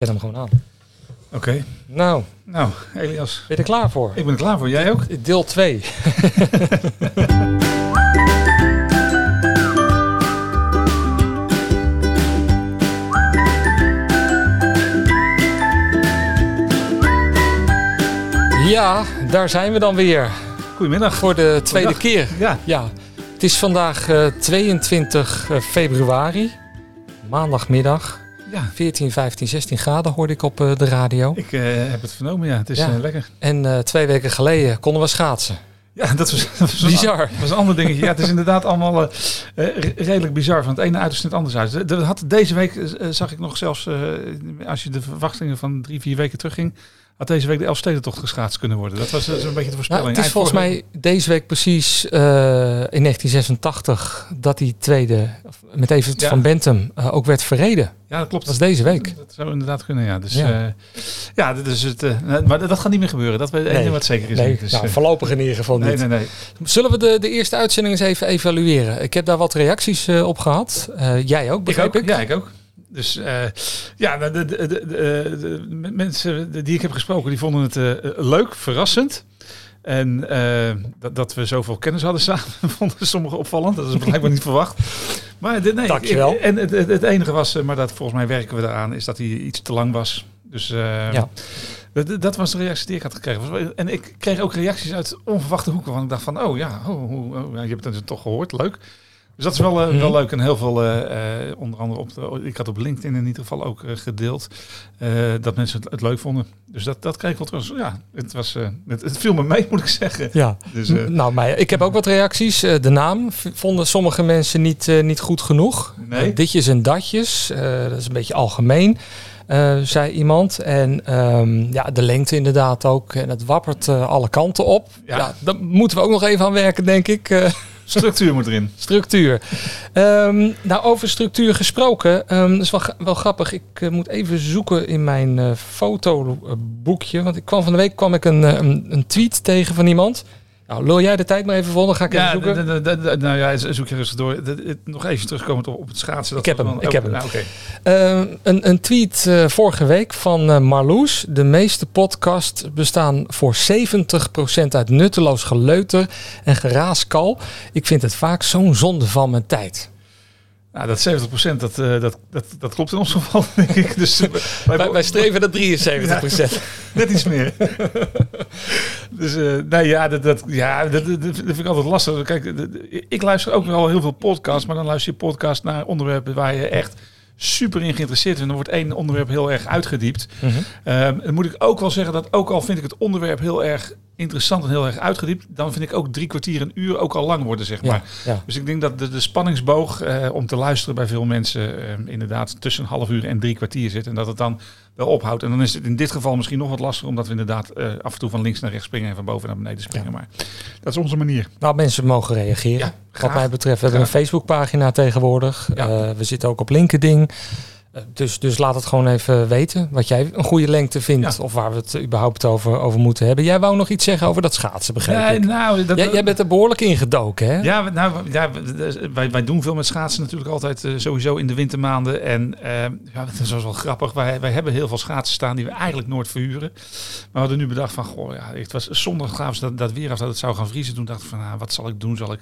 Zet hem gewoon aan. Oké. Nou, Nou, Elias, ben je er klaar voor? ik ben er klaar voor. Jij ook? Deel 2. ja, daar zijn we dan weer. Goedemiddag. Voor de tweede keer. Ja, Ja, het is vandaag eh, 22 eh, februari. Maandagmiddag. Ja. 14, 15, 16 graden hoorde ik op eh, de radio. Ik eh, heb het vernomen, ja. Het is Ja. eh, lekker. En twee weken geleden konden we schaatsen. Ja, dat was, dat was Bizar. Dat was een ander dingetje. Ja, het is inderdaad allemaal re- redelijk bizar. Van het ene uiterste het andere uit. De- had, deze week zag ik nog zelfs, als je de verwachtingen van drie, vier weken terugging, had deze week de Elfstedentocht geschaatst kunnen worden. Dat was zo'n beetje de Nou, voorspelling. het is volgens mij deze week precies eh, in 1986 dat die tweede met Ja. van Bentum eh, ook werd verreden. Ja, dat klopt. Dat is deze week. Dat zou inderdaad kunnen, ja. Dus Ja. dit is het, eh, maar dat, gaat niet meer gebeuren. Dat weet Nee. wat zeker is. Nee, Dus, nou, voorlopig in ieder geval nee, niet. nee, nee. Zullen we de, de eerste uitzending eens even evalueren? Ik heb daar wat reacties op gehad. Eh, jij ook, Ik begrijp ook. ik? Ja, ik ook. Dus eh, ja, de, de, de, mensen die ik heb gesproken, die vonden het eh, leuk, verrassend. En eh, dat, dat we zoveel kennis hadden samen, vonden sommigen opvallend. Dat is blijkbaar niet verwacht. Maar nee, Dankjewel. ik- en het, enige was, maar dat volgens mij werken we eraan, is dat hij iets te lang was. Dus Ja. dat, dat was de reactie die ik had gekregen. En ik kreeg ook reacties uit onverwachte hoeken. Want ik dacht van, oh ja, oh, hoe- oh, ja, je hebt het toch gehoord, leuk. Dus dat is wel, eh, wel Mhm. leuk. En heel veel, eh, eh, onder andere op de, ik had op LinkedIn in ieder geval ook gedeeld, dat mensen het, het leuk vonden. Dus dat, dat kreeg ik wel terug. Ja, het, was, het, het viel me mee, moet ik zeggen. Ja. Dus, Nou, maar ik heb ook wat reacties. De naam vonden sommige mensen niet, niet goed genoeg. Nee. Ditjes en datjes, dat is een beetje algemeen, zei iemand. En ehm, ja, de lengte inderdaad ook. En het wappert alle kanten op. Ja. Ja. daar moeten we ook nog even aan werken, denk ik. Structuur moet erin. structuur. Ehm, nou, over structuur gesproken. ehm dat is wel, wel grappig. Ik eh, moet even zoeken in mijn eh, fotoboekje. Want ik kwam van de week kwam ik een, eh, een, een tweet tegen van iemand. Nou, lul jij de tijd maar even vol, dan ga ik even Ja, zoeken. d- d- nou ja, zoek je rustig door. Nog even terugkomend op, op het schaatsen. Dat Ik heb hem, ik heb hem. nou. Eh, een, een tweet eh, vorige week van eh, Marloes. De meeste podcasts bestaan voor 70% uit nutteloos geleuter en geraaskal. Ik vind het vaak zo'n zonde van mijn tijd. Nou, dat 70% dat, eh, dat, dat, dat klopt in ons geval, denk ik. Dus, eh, wij, Wij, wij streven naar 73%. Net iets meer. dus eh nee, ja, dat, dat, ja dat, dat, dat vind ik altijd lastig. Kijk, dat- ik luister ook wel heel veel podcasts, maar dan luister je podcast naar onderwerpen waar je echt super in geïnteresseerd bent. En dan wordt één onderwerp heel erg uitgediept. Ehm, dan moet ik ook wel zeggen dat ook al vind ik het onderwerp heel erg interessant en heel erg uitgediept, dan vind ik ook drie kwartier, een uur ook al lang worden, zeg maar. Ja, ja. Dus ik denk dat de, de spanningsboog eh, om te luisteren bij veel mensen eh, inderdaad tussen een half uur en drie kwartier zit. En dat het dan wel ophoudt. En dan is het in dit geval misschien nog wat lastiger, omdat we inderdaad eh, af en toe van links naar rechts springen en van boven naar beneden springen. Maar dat is onze manier. Nou, mensen mogen reageren. Ja, Wat graag. mij betreft, we hebben een Facebookpagina tegenwoordig. Ja. Eh, we zitten ook op LinkedIn. Eh, dus, dus laat het gewoon even weten wat jij een goede lengte vindt. Ja. Of waar we het überhaupt over, over moeten hebben. Jij wou nog iets zeggen over dat schaatsen, begrijp Nee, ik. nou, dat, Jij, jij bent er behoorlijk ingedoken, hè? Ja, nou, ja, we- wij, wij doen veel met schaatsen natuurlijk altijd eh, sowieso in de wintermaanden. En eh, ja, dat is wel grappig. Wij, wij hebben heel veel schaatsen staan die we eigenlijk nooit verhuren. Maar we hadden nu bedacht van, goh, ja, het was zondag gaven ze dat, dat weer af dat het zou gaan vriezen. Toen dacht ik van, nou, wat zal ik doen? Zal ik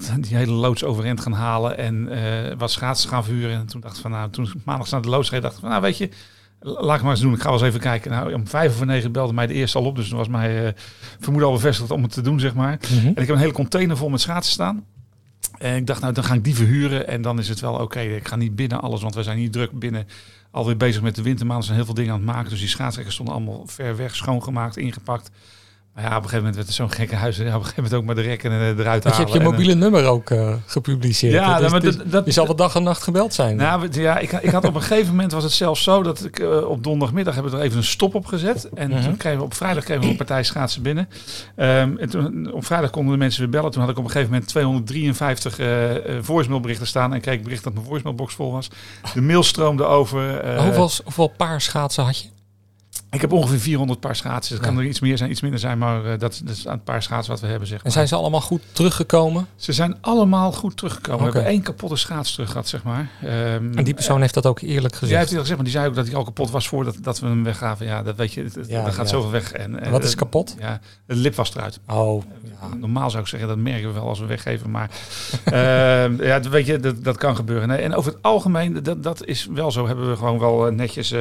dat, die hele loods overeind gaan halen en eh, wat schaatsen gaan verhuren? En toen dacht ik van, nou, toen maandag naar de loods reed, dacht ik van, nou, weet je... Laat ik maar eens doen. Ik ga wel eens even kijken. Nou, om vijf over negen belde mij de eerste al op. Dus toen was mijn eh, vermoeden al bevestigd om het te doen, zeg maar. Mhm. En ik heb een hele container vol met schaatsen staan. En ik dacht, nou, dan ga ik die verhuren. En dan is het wel oké. Ik ga niet binnen alles, want we zijn niet druk binnen. Alweer bezig met de wintermaanden. Er zijn heel veel dingen aan het maken. Dus die schaatsrekken stonden allemaal ver weg, schoongemaakt, ingepakt. Maar ja, op een gegeven moment werd het zo'n gekke huis. Ja, op een gegeven moment ook maar de rekken en, eh, eruit je halen. hebt je En, eh, mobiele nummer ook eh, gepubliceerd. Ja? Dus- maar dus dat- dat- je zal wel dag en nacht gebeld zijn. nou, ja, ik, ik had op een gegeven moment was het zelfs zo dat ik op donderdagmiddag hebben we er even een stop op gezet. En Mhm. toen kregen we op vrijdag kregen we een partij schaatsen binnen. Ehm, en toen, op vrijdag konden de mensen weer bellen. Toen had ik op een gegeven moment 253 eh eh, voicemailberichten staan en kreeg ik bericht dat mijn voicemailbox vol was. De mail stroomde over. hoeveel, hoeveel paar schaatsen had je? Ik heb ongeveer 400 paar schaatsen. Het kan er iets meer zijn, iets minder zijn, maar uh, dat, dat, is een paar schaatsen wat we hebben. Zeg maar. En zijn ze allemaal goed teruggekomen? Ze zijn allemaal goed teruggekomen. Okay. We hebben één kapotte schaats terug gehad, zeg maar. Um, en die persoon uh, heeft dat ook eerlijk gezegd? Ja, heeft hij gezegd, maar die zei ook dat hij al kapot was voordat dat we hem weggaven. Ja, dat weet je, het, ja, er gaat zoveel weg. En, en wat is kapot? Ja, de lip was eruit. Oh. Ja. Normaal zou ik zeggen, dat merken we wel als we weggeven. Maar uh, ja, weet je, dat, dat kan gebeuren. Nee, en over het algemeen, dat, dat is wel zo. Hebben we gewoon wel netjes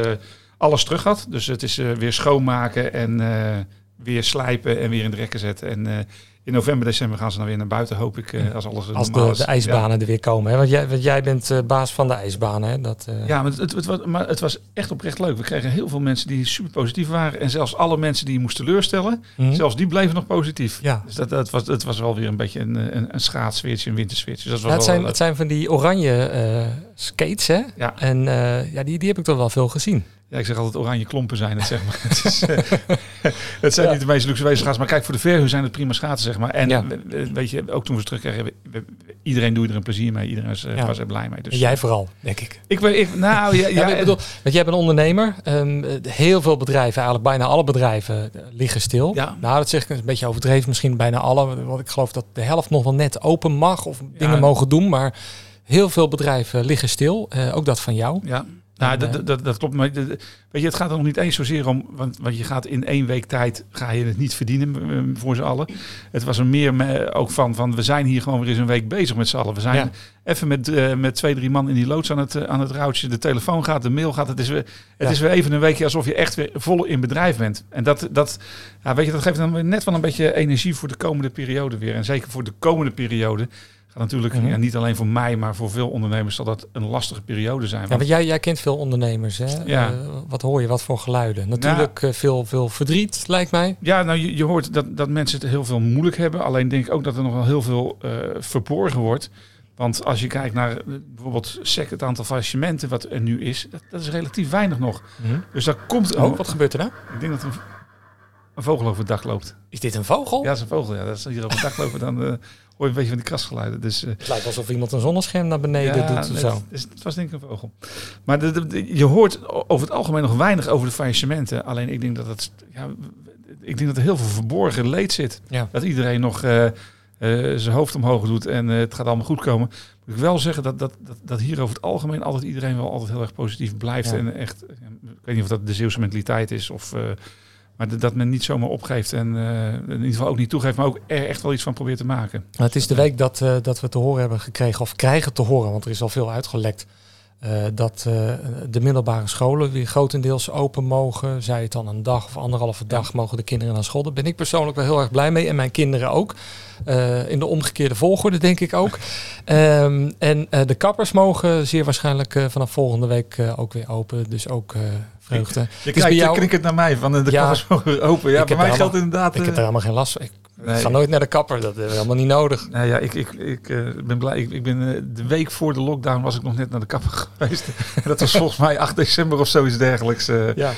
alles terug had. Dus het is uh, weer schoonmaken en uh, weer slijpen en weer in de rekken zetten. En uh, in november, december gaan ze dan weer naar buiten, hoop ik, als alles Als de, de ijsbanen er weer komen. Hè? Want, jij, want jij bent baas van de ijsbanen. Hè? Dat, Ja, maar het, het, was, maar het was echt oprecht leuk. We kregen heel veel mensen die super positief waren. En zelfs alle mensen die je moest teleurstellen, mm. zelfs die bleven nog positief. Ja. Dus dat, dat was, het was wel weer een beetje een, een, een schaatsweertje, een wintersweertje. Dus dat was ja, het, zijn, het zijn van die oranje skates, hè? Ja. En ja, die, die heb ik toch wel veel gezien. Ja, ik zeg altijd oranje klompen zijn het, zeg maar. het, is, uh, het zijn niet de meest luxe schaatsen, maar kijk, voor de verhuur zijn het prima schaatsen, zeg maar. En ja. weet je, ook toen we ze terugkregen, iedereen doet er een plezier mee. Iedereen is, ja. was er blij mee. Dus, en jij vooral, denk ik. Ik, ik nou, ja, ja, ik bedoel, want jij bent een ondernemer. Um, heel veel bedrijven, eigenlijk bijna alle bedrijven, liggen stil. Ja. Nou, dat zeg ik een beetje overdreven, misschien bijna alle. Want ik geloof dat de helft nog wel net open mag of dingen mogen doen, maar heel veel bedrijven liggen stil. Uh, ook dat van jou. Ja. Nou, dat, dat, dat, klopt. Maar weet je, het gaat er nog niet eens zozeer om. Want, want je gaat in één week tijd ga je het niet verdienen voor z'n allen. Het was er meer ook van, van we zijn hier gewoon weer eens een week bezig met z'n allen. We zijn even met, uh, met twee, drie man in die loods aan het, uh, aan het routje. De telefoon gaat, de mail gaat. Het is weer, het is weer even een weekje alsof je echt weer vol in bedrijf bent. En dat, dat, ja, weet je, dat geeft dan net wel een beetje energie voor de komende periode weer. En zeker voor de komende periode natuurlijk mm ja, niet alleen voor mij, maar voor veel ondernemers zal dat een lastige periode zijn. Ja, want jij, jij kent veel ondernemers. Hè? Ja. Uh, wat hoor je? Wat voor geluiden? Natuurlijk uh, veel, veel verdriet, lijkt mij. Ja, nou je, je hoort dat, dat mensen het heel veel moeilijk hebben. Alleen denk ik ook dat er nog wel heel veel uh, verborgen wordt. Want als je kijkt naar bijvoorbeeld sec, het aantal faillissementen wat er nu is, dat, dat is relatief weinig nog. Mm -hmm. Dus daar komt... Oh, wat gebeurt er nou? Ik denk dat een, een vogel over het dak loopt. Is dit een vogel? Ja, dat is een vogel. Ja, dat is hier over het dak lopen, dan hoor je een beetje van die krasgeluiden. Dus, uh, het lijkt alsof iemand een zonnescherm naar beneden ja, doet. zo. Het, het, was denk ik een vogel. Maar de, de, je hoort over het algemeen nog weinig over de faillissementen. Alleen ik denk dat het, ja, ik denk dat er heel veel verborgen leed zit. Ja. Dat iedereen nog uh, uh, zijn hoofd omhoog doet en het gaat allemaal goed komen. Moet ik wel zeggen dat, dat, dat, dat hier over het algemeen altijd iedereen wel altijd heel erg positief blijft. En echt, ik weet niet of dat de Zeeuwse mentaliteit is of maar dat men niet zomaar opgeeft en uh, in ieder geval ook niet toegeeft, maar ook er echt wel iets van probeert te maken. het is de week dat, uh, dat we te horen hebben gekregen, of krijgen te horen, want er is al veel uitgelekt, uh, dat de middelbare scholen weer grotendeels open mogen. Zij het dan een dag of anderhalve dag ja. mogen de kinderen naar school. Daar ben ik persoonlijk wel heel erg blij mee en mijn kinderen ook. in de omgekeerde volgorde denk ik ook. um, en de kappers mogen zeer waarschijnlijk vanaf volgende week ook weer open. Dus ook vreugde. Je, je kijkt jou... het naar mij, van de ja, kappers open. Ja, bij mij geldt inderdaad... Ik heb er helemaal geen last van. Ik nee. ga nooit naar de kapper, dat is helemaal niet nodig. Nou ja, ik, ik, ik uh, ben blij. Ik, ik ben, uh, de week voor de lockdown was ik nog net naar de kapper geweest. dat was volgens mij 8 december of zoiets dergelijks. Uh, ja.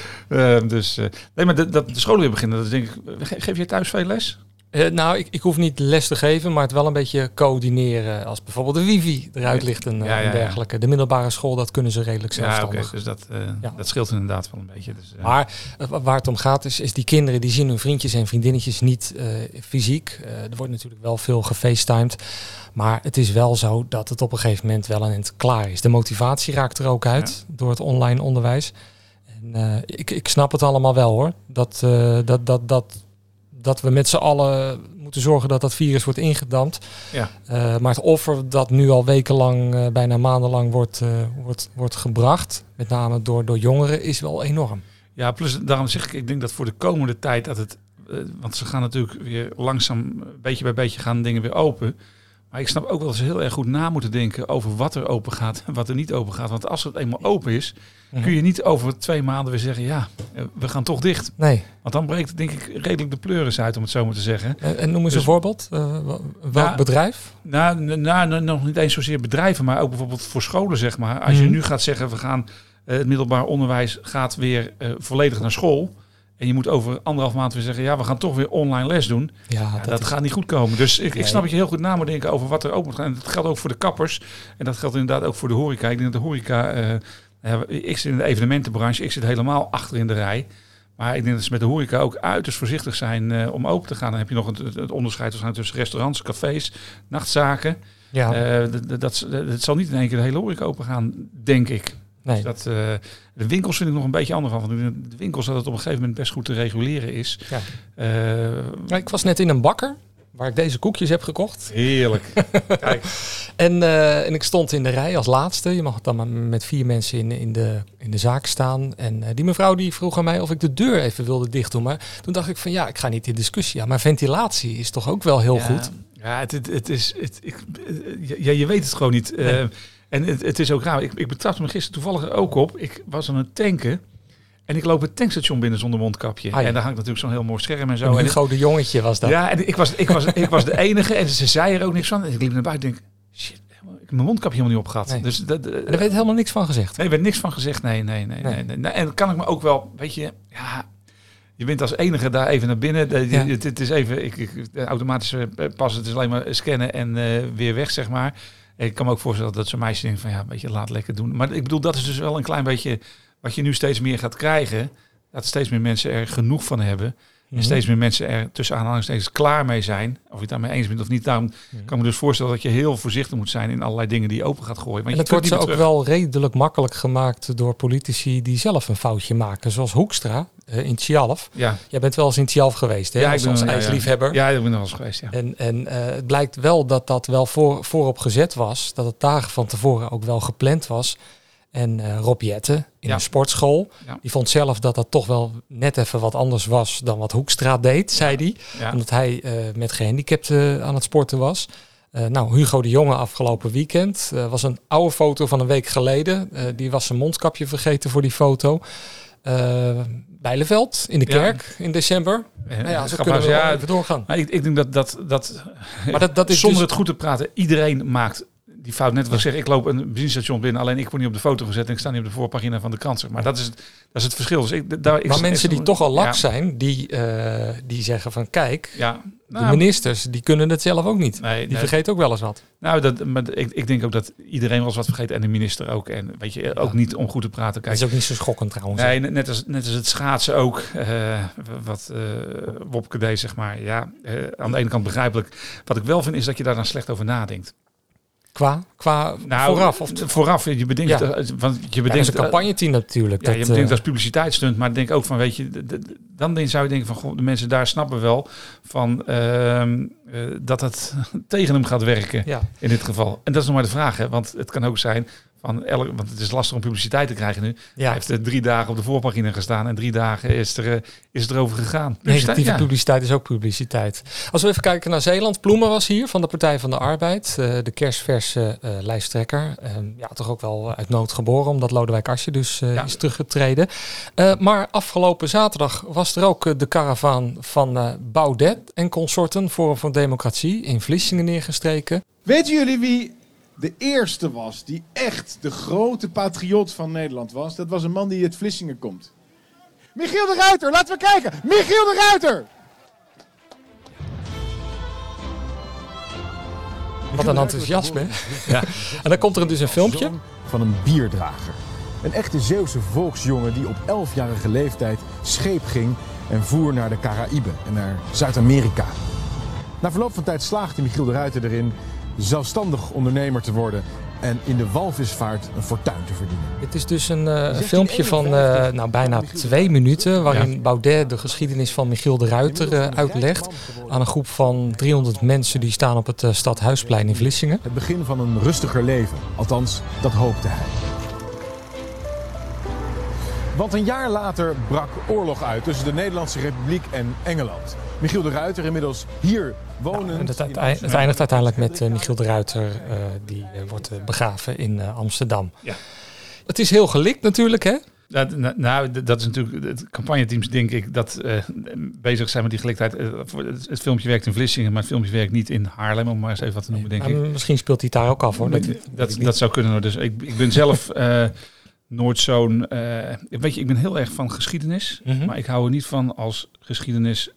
dus, nee, maar de, dat de scholen weer beginnen, dat denk ik... Geef je thuis veel les? Uh, nou, ik, ik hoef niet les te geven, maar het wel een beetje coördineren. Als bijvoorbeeld de wifi eruit ligt en, ja, ja, dergelijke. De middelbare school, dat kunnen ze redelijk zelfstandig. Ja, okay, dus dat, uh, dat scheelt inderdaad wel een beetje. Dus, uh. Maar waar het om gaat is, is die kinderen die zien hun vriendjes en vriendinnetjes niet fysiek. er wordt natuurlijk wel veel gefacetimed. Maar het is wel zo dat het op een gegeven moment wel aan het klaar is. De motivatie raakt er ook uit door het online onderwijs. En, ik, ik snap het allemaal wel hoor. Dat, dat, dat, dat dat we met z'n allen moeten zorgen dat dat virus wordt ingedampt. Ja. Uh, maar het offer dat nu al wekenlang, uh, bijna maandenlang wordt, uh, wordt, wordt gebracht, met name door, door jongeren, is wel enorm. Ja, plus daarom zeg ik, ik denk dat voor de komende tijd dat het, want ze gaan natuurlijk weer langzaam, beetje bij beetje gaan dingen weer open. Maar ik snap ook wel dat ze heel erg goed na moeten denken over wat er open gaat en wat er niet open gaat. Want als het eenmaal open is, mhm. kun je niet over twee maanden weer zeggen, ja, we gaan toch dicht. Nee. Want dan breekt denk ik redelijk de pleuris uit, om het zo maar te zeggen. En, en noem eens dus, een voorbeeld. Uh, welk nou, bedrijf? Nou, nou, nog niet eens zozeer bedrijven, maar ook bijvoorbeeld voor scholen, zeg maar. Als je mhm. nu gaat zeggen, we gaan, uh, het middelbaar onderwijs gaat weer uh, volledig naar school en je moet over anderhalf maand weer zeggen, ja, we gaan toch weer online les doen. Ja, dat, gaat niet goed komen. Dus ik, ik snap dat je heel goed na moet denken over wat er open moet gaan. En dat geldt ook voor de kappers. En dat geldt inderdaad ook voor de horeca. Ik denk dat de horeca, uh, ik zit in de evenementenbranche, ik zit helemaal achter in de rij. Maar ik denk dat ze met de horeca ook uiterst voorzichtig zijn eh, om open te gaan. Dan heb je nog het, het onderscheid tussen restaurants, cafés, nachtzaken. Ja. Eh, dat, dat, dat, dat zal niet in één keer de hele horeca open gaan, denk ik. Nee. Dus dat, eh, de winkels vind ik nog een beetje anders van. Want de winkels dat het op een gegeven moment best goed te reguleren is. Ja. Eh, Ja, ik was net in een bakker waar ik deze koekjes heb gekocht. heerlijk. Kijk, En, eh, en ik stond in de rij als laatste. Je mag dan met vier mensen in, in, de, in de zaak staan. En die mevrouw die vroeg aan mij of ik de deur even wilde dicht doen. Maar toen dacht ik van ja, ik ga niet in discussie aan. Maar ventilatie is toch ook wel heel ja, goed. Ja, het, het, het is. Het, ik, ja, je weet het gewoon niet. En het, het is ook raar. Ik, ik betrapte me gisteren toevallig ook op. Ik was aan het tanken. En ik loop het tankstation binnen zonder mondkapje. Ah, ja. en daar hangt natuurlijk zo'n heel mooi scherm en zo. Een En de Jongetje was dat. Ja, en ik was, ik, was, ik was de enige en ze zei er ook niks van. En ik liep naar buiten en denk, shit, ik heb mijn mondkapje helemaal niet opgehad. Nee. Dus dat, er werd helemaal niks van gezegd. Nee, er werd niks van gezegd. Nee, nee, nee. Nee. nee. En dan kan ik me ook wel, weet je, ja, je bent als enige daar even naar binnen. Ja. Het, het is even, ik, automatische pas, het is alleen maar scannen en eh, weer weg, zeg maar. Ik kan me ook voorstellen dat zo'n meisje denkt van, ja, weet je, laat lekker doen. Maar ik bedoel, dat is dus wel een klein beetje wat je nu steeds meer gaat krijgen. Dat steeds meer mensen er genoeg van hebben. Mhm. En steeds meer mensen er tussen aanhalingstekens klaar mee zijn. Of je het daarmee eens bent of niet. Daarom Mhm. kan ik me dus voorstellen dat je heel voorzichtig moet zijn in allerlei dingen die je open gaat gooien. Want En het wordt ze ook terug. wel redelijk makkelijk gemaakt door politici die zelf een foutje maken. Zoals Hoekstra eh, in Tjalf. Ja, Jij bent wel eens in Tjalf geweest, hè? Ja, als, als ja, ja. ijsliefhebber. ja, ik ben er wel eens geweest. Ja. En, en eh, het blijkt wel dat dat wel voor, voorop gezet was. Dat het dagen van tevoren ook wel gepland was. En eh Rob Jette in Ja. een sportschool, Ja. die vond zelf dat dat toch wel net even wat anders was dan wat Hoekstra deed, zei hij. Ja. Omdat hij eh, met gehandicapten aan het sporten was. Eh, nou, Hugo de Jonge afgelopen weekend eh, was een oude foto van een week geleden. Eh, die was zijn mondkapje vergeten voor die foto. Eh Bijleveld in de kerk in december. Eh, Nou ja, zo kunnen we ja, even doorgaan. maar ik, ik denk dat dat, dat Maar dat, dat is zonder dus- het goed te praten, iedereen maakt die fout. Net wat ik zeg, ik loop een benzinestation binnen, alleen ik word niet op de foto gezet en ik sta niet op de voorpagina van de krant. zeg Maar dat is het, dat is het verschil. Dus ik, daar, ik, maar mensen die toch al lak ja, zijn, die, eh, die zeggen van kijk, Ja, de nou, ministers die kunnen het zelf ook niet. nee, Die nee. vergeten ook wel eens wat. Nou, dat, maar ik, ik denk ook dat iedereen wel eens wat vergeet en de minister ook. En weet je, ook niet om goed te praten. Dat Kijk, is ook niet zo schokkend trouwens. Nee, net- als, net als het schaatsen ook, eh, wat eh Wopke deed, zeg maar. Ja, aan de ene kant begrijpelijk. Wat ik wel vind, is dat je daar dan slecht over nadenkt. Qua, qua Nou, vooraf. Of vooraf, je bedenkt, Ja. eh, want je ja, dat is bedenkt, een campagneteam natuurlijk. ja, je dat, bedenkt eh, als publiciteitsstunt, maar denk ook van, weet je, dan zou je denken van, goh, de mensen daar snappen wel van eh, dat het tegen hem gaat werken ja. in dit geval. En dat is nog maar de vraag, hè, want het kan ook zijn van, elk, want het is lastig om publiciteit te krijgen nu. Hij ja. heeft er drie dagen op de voorpagina gestaan en drie dagen is, er, eh, is het erover gegaan. Negatieve Ja. publiciteit is ook publiciteit. Als we even kijken naar Zeeland. Ploemen was hier van de Partij van de Arbeid. eh, de kerstverse eh, lijsttrekker. Ehm, ja, toch ook wel uit nood geboren. Omdat Lodewijk Assje dus eh, Ja. is teruggetreden. Eh, maar afgelopen zaterdag was er ook de karavaan van eh, Baudet en consorten. Forum voor Democratie in Vlissingen neergestreken. Weten jullie wie de eerste was die echt de grote patriot van Nederland was? Dat was een man die uit Vlissingen komt. Michiel de Ruiter, laten we kijken. Michiel de Ruiter! Wat een enthousiasme. Ja. En dan komt er dus een filmpje. Van een bierdrager. Een echte Zeeuwse volksjongen die op 11-jarige leeftijd scheep ging en voer naar de Caraïben en naar Zuid-Amerika. Na verloop van tijd slaagde Michiel de Ruiter erin zelfstandig ondernemer te worden en in de walvisvaart een fortuin te verdienen. Het is dus een, eh, filmpje van eh, nou, bijna twee minuten. Waarin Baudet de geschiedenis van Michiel de Ruiter eh, uitlegt. Aan een groep van 300 mensen die staan op het Stadhuisplein in Vlissingen. Het begin van een rustiger leven. Althans, dat hoopte hij. Want een jaar later brak oorlog uit tussen de Nederlandse Republiek en Engeland. Michiel de Ruiter inmiddels hier wonend. En het, eindigt uiteindelijk met eh, Michiel de Ruiter. eh, die eh, wordt begraven in eh, Amsterdam. Ja. Het is heel gelikt natuurlijk hè. Dat, nou, dat is natuurlijk het campagneteams, denk ik, dat eh, bezig zijn met die gelijkheid. Voor het, het filmpje werkt in Vlissingen, maar het filmpje werkt niet in Haarlem, om maar eens even wat te noemen, denk Maar ik. misschien speelt hij daar ook af hoor. Dat, Dat, dat, zou kunnen. hoor. Dus ik, ik ben zelf eh, nooit zo'n. eh, weet je, ik ben heel erg van geschiedenis, Mhm. maar ik hou er niet van als geschiedenis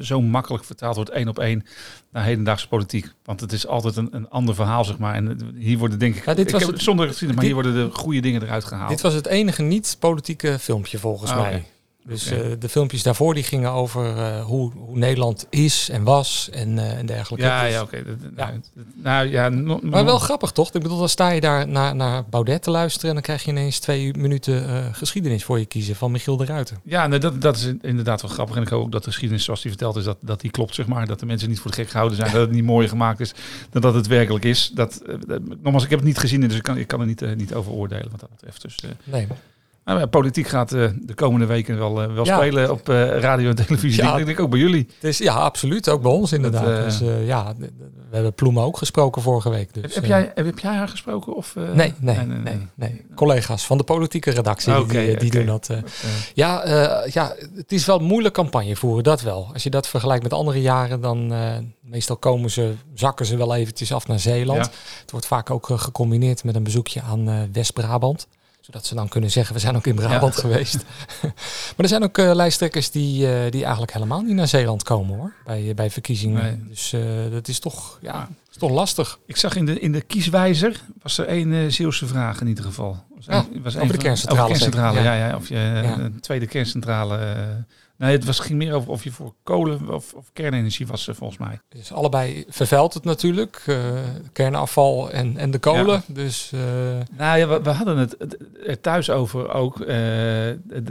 zo makkelijk vertaald wordt één op één naar hedendaagse politiek. Want het is altijd een, een ander verhaal, zeg maar. En hier worden denk ik. Ja, dit ik was heb het- zonder geschiedenis, maar dit- hier worden de goede dingen eruit gehaald. Dit was het enige niet-politieke filmpje volgens Ah, mij. Dus eh, de filmpjes daarvoor die gingen over eh, hoe, hoe Nederland is en was en, eh, en dergelijke. Ja, Dus- ja, oké. Ja. Nou, nou ja, no- Maar wel grappig toch? Ik bedoel, dan sta je daar naar, naar Baudet te luisteren en dan krijg je ineens twee minuten geschiedenis voor je kiezen van Michiel de Ruiter. Ja, nee, dat, dat is inderdaad wel grappig. En ik hoop ook dat de geschiedenis zoals die verteld is, dat, dat die klopt, zeg maar. Dat de mensen niet voor de gek gehouden zijn, dat het niet mooier gemaakt is dan dat het werkelijk is. Dat, nogmaals, ik heb het niet gezien, dus ik kan, ik kan er niet, niet over oordelen wat dat betreft. Dus, Nee. Nou ja, politiek gaat eh, de komende weken wel, eh, wel Ja. spelen op eh, radio en televisie. Ja. Ik denk ook bij jullie. Het is, ja, absoluut. Ook bij ons inderdaad. Dat, dus, ja, we hebben Ploemen ook gesproken vorige week. Dus, heb, heb jij, heb, heb jij haar gesproken? Of, Nee, nee, nee, nee, Collega's van de politieke redactie, die- die, doen dat. Ja, ja, het is wel moeilijk campagne voeren, dat wel. Als je dat vergelijkt met andere jaren, dan meestal komen ze, zakken ze wel eventjes af naar Zeeland. Het wordt vaak ook gecombineerd met een bezoekje aan West-Brabant. Zodat ze dan kunnen zeggen, we zijn ook in Brabant Ja. geweest. maar er zijn ook eh, lijsttrekkers die, eh, die eigenlijk helemaal niet naar Zeeland komen hoor, bij, bij verkiezingen. Nee. Dus eh, dat is toch, ja, is toch lastig. Ik zag in de, in de kieswijzer, was er één eh Zeeuwse vraag in ieder geval. Was Ja, een- was over een de van- kerncentrale Over de kerncentrale, ja. ja, Of je eh, een tweede kerncentrale... nee, het was, ging meer over of je voor kolen of, of kernenergie was, eh, volgens mij. Dus allebei vervuilt het natuurlijk, eh, kernafval en, en de kolen. Ja. Dus eh, Nou ja, we, we hadden het er thuis over ook,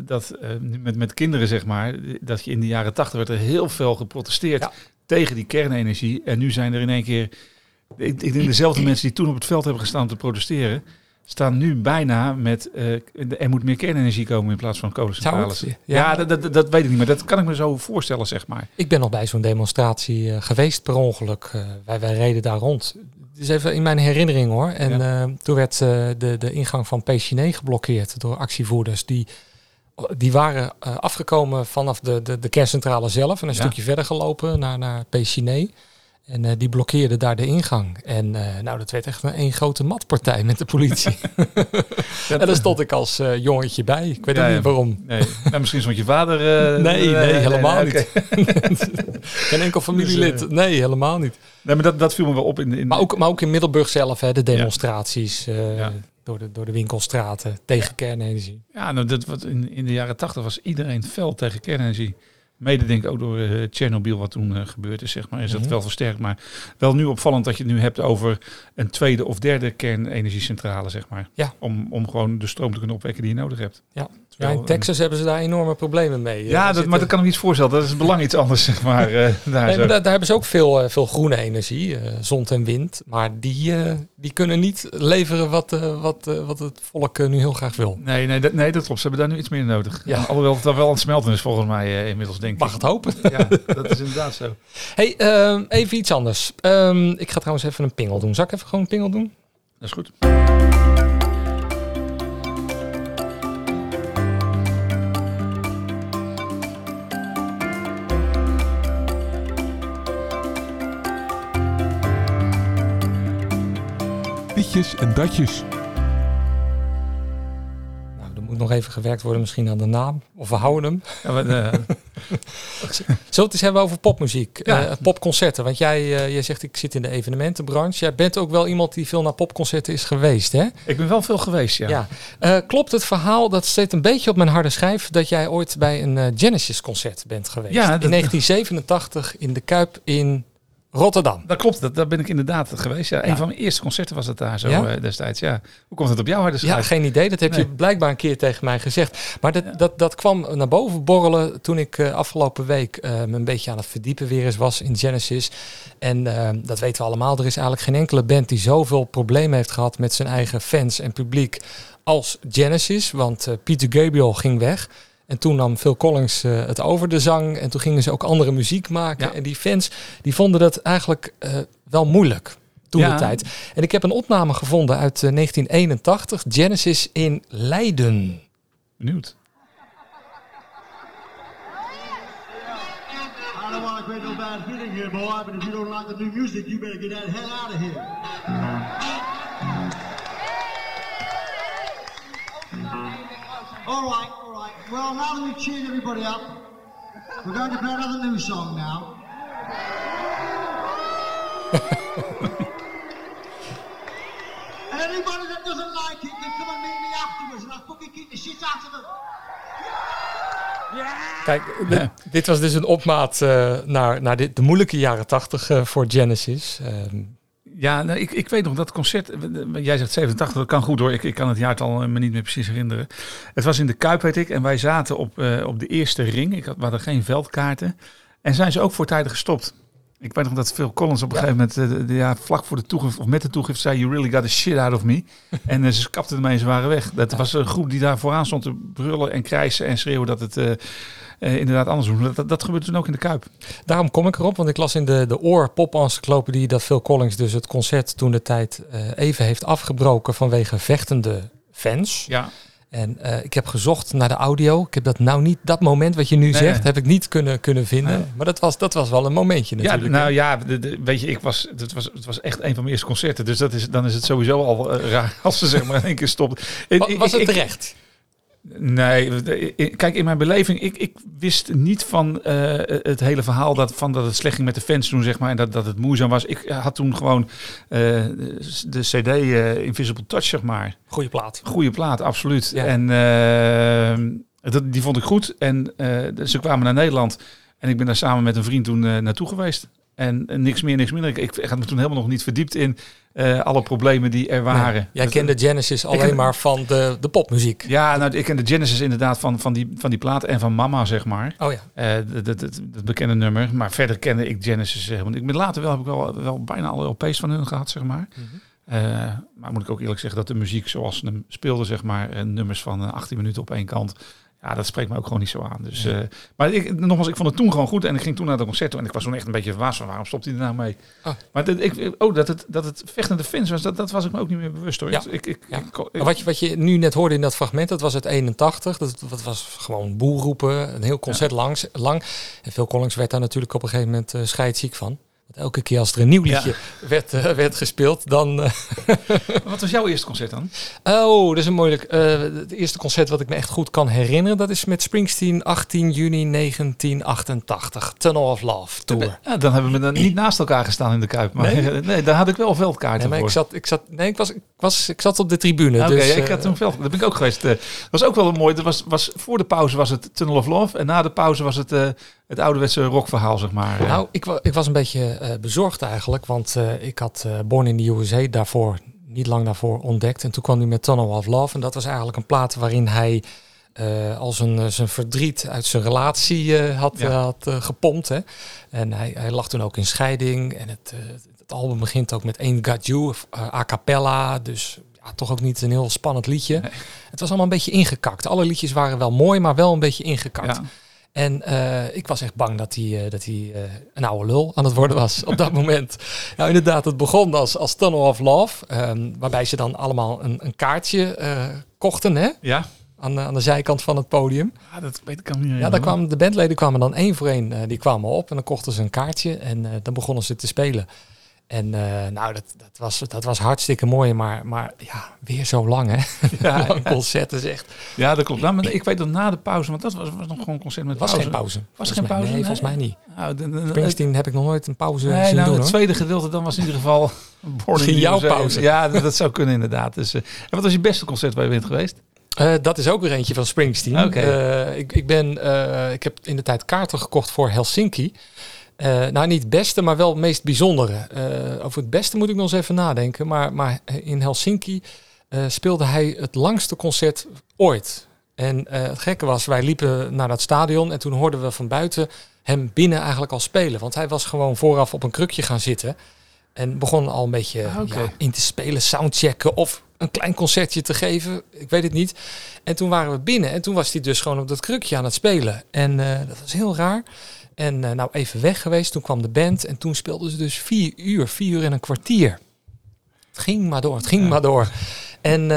dat met, met kinderen zeg maar, dat je in de jaren tachtig werd er heel veel geprotesteerd Ja. tegen die kernenergie. En nu zijn er in één keer, ik, ik denk dezelfde mensen die toen op het veld hebben gestaan te protesteren, staan nu bijna met, eh, er moet meer kernenergie komen in plaats van kolencentrales. Ja, Ja. dat, dat, dat weet ik niet, maar dat kan ik me zo voorstellen zeg maar. Ik ben nog bij zo'n demonstratie eh, geweest per ongeluk. Eh, wij, wij reden daar rond. Het is even in mijn herinnering hoor. En toen werd de, de ingang van Péchiné geblokkeerd door actievoerders. Die, die waren afgekomen vanaf de, de, de kerncentrale zelf. En een Ja. stukje verder gelopen naar, naar Péchiné. En eh, die blokkeerden daar de ingang. En eh, nou, dat werd echt een één grote matpartij met de politie. en daar stond ik als eh, jongetje bij. Ik weet Ja, ook ja. niet waarom. Nee, nou, misschien stond je vader... Nee, nee, helemaal niet. Geen enkel familielid. Dus, nee, helemaal niet. Nee, maar dat, dat viel me wel op in, in Maar ook, maar ook in Middelburg zelf, hè, de demonstraties Ja. door, de, door de winkelstraten tegen kernenergie. Ja, nou, dat, wat in, in de jaren tachtig was iedereen fel tegen kernenergie. Mede denk ik ook door eh Tsjernobyl wat toen eh, gebeurd is, zeg maar, is Mhm. dat wel versterkt. Maar wel nu opvallend dat je het nu hebt over een tweede of derde kernenergiecentrale, zeg maar. Ja. Om, om gewoon de stroom te kunnen opwekken die je nodig hebt. Ja. Ja, in Texas hebben ze daar enorme problemen mee. eh, Ja, dat, maar dat kan ik me iets voorstellen. Dat is het belang iets anders, zeg maar. eh, daar Nee, zo. maar daar, daar hebben ze ook veel, eh, veel groene energie, eh, zon en wind. Maar die, eh, die kunnen niet leveren wat, eh, wat, eh, wat het volk eh, nu heel graag wil. Nee, nee, dat, nee, dat klopt. Ze hebben daar nu iets meer nodig. Ja. Alhoewel het daar wel aan het smelten is, volgens mij eh, inmiddels, denk ik. Mag het hopen. Ja, dat is inderdaad zo. Hey, ehm, even iets anders. Ehm, ik ga trouwens even een pingel doen. Zal ik even gewoon een pingel doen? Dat is goed. Ditjes en datjes. Nou, er moet nog even gewerkt worden misschien aan de naam. Of we houden hem. Ja, maar, eh, Zullen we het eens hebben over popmuziek? Ja. Eh, popconcerten. Want jij, eh, jij zegt ik zit in de evenementenbranche. Jij bent ook wel iemand die veel naar popconcerten is geweest, hè? ik ben wel veel geweest, ja. Ja. Eh, klopt het verhaal, dat zit een beetje op mijn harde schijf, dat jij ooit bij een eh, Genesis concert bent geweest? Ja, dat- in 1987 in de Kuip in Rotterdam. Dat klopt, dat, daar ben ik inderdaad geweest. Ja. Ja. Een van mijn eerste concerten was het daar zo Ja? eh, destijds. Ja. Hoe komt het op jouw harde Ja, geen idee. Dat heb je blijkbaar een keer tegen mij gezegd. Maar dat, dat, dat kwam naar boven borrelen toen ik eh, afgelopen week eh, me een beetje aan het verdiepen weer eens was in Genesis. En eh, dat weten we allemaal. Er is eigenlijk geen enkele band die zoveel problemen heeft gehad met zijn eigen fans en publiek als Genesis. Want Peter Gabriel ging weg. En toen nam Phil Collins eh, het over de zang. En toen gingen ze ook andere muziek maken. Ja. En die fans die vonden dat eigenlijk eh, wel moeilijk toen Ja. de tijd. En ik heb een opname gevonden uit eh, 1981. Genesis in Leiden. Benieuwd. I don't want to create no bad feeling here, boy, but if you don't like the new music, you better get that hell out of here. All right, right. Well, now that we've cheered everybody up, we're going to play another new song now. and anybody that doesn't like it can come and meet me afterwards, and I'll fucking kick the shit out of them. Kijk, dit, dit was dus een opmaat eh, naar, naar dit, de moeilijke jaren tachtig eh, voor Genesis. Ehm, Ja, nou, ik, ik weet nog dat concert. eh, Jij zegt 87, dat kan goed hoor. Ik, ik kan het jaartal eh, me niet meer precies herinneren. Het was in de Kuip, weet ik. En wij zaten op, eh, op de eerste ring. Ik had, we hadden geen veldkaarten. En zijn ze ook voortijdig gestopt. Ik weet nog dat Phil Collins op een gegeven moment, eh, de- ja, vlak voor de toegift, of met de toegift, zei: You really got the shit out of me. en eh, ze kapten ermee en ze waren weg. Dat was een groep die daar vooraan stond te brullen en krijsen en schreeuwen dat het eh, inderdaad anders was. Dat, dat, gebeurde toen ook in de Kuip. daarom kom ik erop, want ik las in de, de oor pop encyclopedie dat Phil Collins dus het concert toen de tijd eh, even heeft afgebroken vanwege vechtende fans. Ja, En eh, ik heb gezocht naar de audio. Ik heb dat nou niet, dat moment wat je nu Nee. zegt, heb ik niet kunnen, kunnen vinden. Nee. Maar dat was, dat was wel een momentje Ja, natuurlijk. nou ja, de, de- weet je, ik was, het, was, het was echt een van mijn eerste concerten. Dus dat is, dan is het sowieso al raar als ze zeg maar in één keer stopt. Wa- was het terecht? Nee, kijk, in mijn beleving, ik, ik wist niet van eh, het hele verhaal dat, van dat het slecht ging met de fans toen, zeg maar, en dat, dat het moeizaam was. Ik had toen gewoon eh, de CD eh, Invisible Touch, zeg maar. Goeie plaat. Goede plaat, absoluut. Ja. En eh, dat, die vond ik goed. En eh, ze kwamen naar Nederland. En ik ben daar samen met een vriend toen eh, naartoe geweest. En, eh, niks meer, niks minder. Ik, ik had me toen helemaal nog niet verdiept in eh, alle problemen die er waren. Nee, jij Dat- kende Genesis alleen ken- maar van de, de popmuziek. Ja, nou, ik ken de Genesis inderdaad van, van, die, van die plaat en van Mama, zeg maar. Oh ja. Eh, dat, dat, dat, dat bekende nummer. Maar verder kende ik Genesis. Zeg. Want ik ben later wel, heb ik wel, wel bijna alle LP's van hun gehad, zeg maar. Eh, maar moet ik ook eerlijk zeggen dat de muziek zoals ze hem speelde, zeg maar, eh, nummers van eh, 18 minuten op één kant. Ja, dat spreekt me ook gewoon niet zo aan. Dus, eh, maar ik, nogmaals, ik vond het toen gewoon goed. En ik ging toen naar de concert toe en ik was toen echt een beetje verbaasd van waarom stopt hij er nou mee. Oh. Maar dat, ik, oh, dat, het, dat het vechtende fans was, dat, dat was ik me ook niet meer bewust hoor. Ja. Ik, ik, Ja. Wat je, wat je nu net hoorde in dat fragment, dat was het 81. Dat, dat was gewoon boelroepen, een heel concert langs, lang. En Phil Collins werd daar natuurlijk op een gegeven moment uh, scheidsziek van. Want elke keer als er een nieuw liedje werd, uh, werd gespeeld, dan... Uh... Wat was jouw eerste concert dan? Oh, dat is een moeilijk... Uh, het eerste concert wat ik me echt goed kan herinneren, dat is met Springsteen 18 juni 1988. Tunnel of Love Tour. Ja, dan hebben we dan niet naast elkaar gestaan in de Kuip. Maar nee, nee daar had ik wel veldkaarten nee, maar voor. Ik zat, ik, zat, nee, ik, was, ik, was, ik zat op de tribune. Oké, okay, dus, ik had toen veld. Daar ben ik ook geweest. Dat was ook wel een mooi. Dat was, was, voor de pauze was het Tunnel of Love. En na de pauze was het het ouderwetse rockverhaal, zeg maar. Nou, ik, ik was een beetje uh, bezorgd eigenlijk. Want uh, ik had uh, Born in the USA daarvoor, niet lang daarvoor, ontdekt. En toen kwam hij met Tunnel of Love. En dat was eigenlijk een plaat waarin hij uh, al zijn, zijn verdriet uit zijn relatie had, ja. had gepompt. Hè. En hij, hij lag toen ook in scheiding. En het, het album begint ook met Ain't Got You, a cappella. Dus ja, toch ook niet een heel spannend liedje. Nee. Het was allemaal een beetje ingekakt. Alle liedjes waren wel mooi, maar wel een beetje ingekakt. Ja. En uh, ik was echt bang dat hij, uh, dat hij uh, een oude lul aan het worden was op dat moment. Nou, inderdaad, het begon als, als Tunnel of Love. Um, waarbij ze dan allemaal een, een kaartje kochten, hè? Ja. Aan, aan de zijkant van het podium. Ja, dat weet ik niet. Ja, daar kwamen de bandleden kwamen dan één voor één. die kwamen op en dan kochten ze een kaartje en dan begonnen ze te spelen. En uh, nou, dat, dat, was, dat was hartstikke mooi, maar, maar ja, weer zo lang hè. Ja, lang concert is echt. Ja, dat klopt. Nou, maar ik weet dat na de pauze, want dat was, was nog gewoon een concert met was pauze. geen pauze. Was geen pauze? Nee, volgens mij niet. Nou, de, de, Springsteen heb ik nog nooit een pauze nee, zien nou, doen. Het tweede gedeelte, dan was in ieder geval Misschien jouw pauze. Ja, dat, dat, zou kunnen inderdaad. Dus, uh, en wat was je beste concert waar je bent geweest? Uh, dat is ook weer eentje van Springsteen. Okay. Uh, ik, ik, ben, uh, ik heb in de tijd kaarten gekocht voor Helsinki. Uh, nou, niet het beste, maar wel het meest bijzondere. Uh, over het beste moet ik nog eens even nadenken. Maar, maar in Helsinki uh, speelde hij het langste concert ooit. En het gekke was, wij liepen naar dat stadion en toen hoorden we van buiten hem binnen eigenlijk al spelen. Want hij was gewoon vooraf op een krukje gaan zitten. En begon al een beetje Ah, okay. ja, in te spelen, soundchecken of een klein concertje te geven. Ik weet het niet. En toen waren we binnen en toen was hij dus gewoon op dat krukje aan het spelen. En dat was heel raar. En uh, nou even weg geweest, toen kwam de band en toen speelden ze dus vier uur, vier uur en een kwartier. Het ging maar door, het ging ja. maar door. En, uh,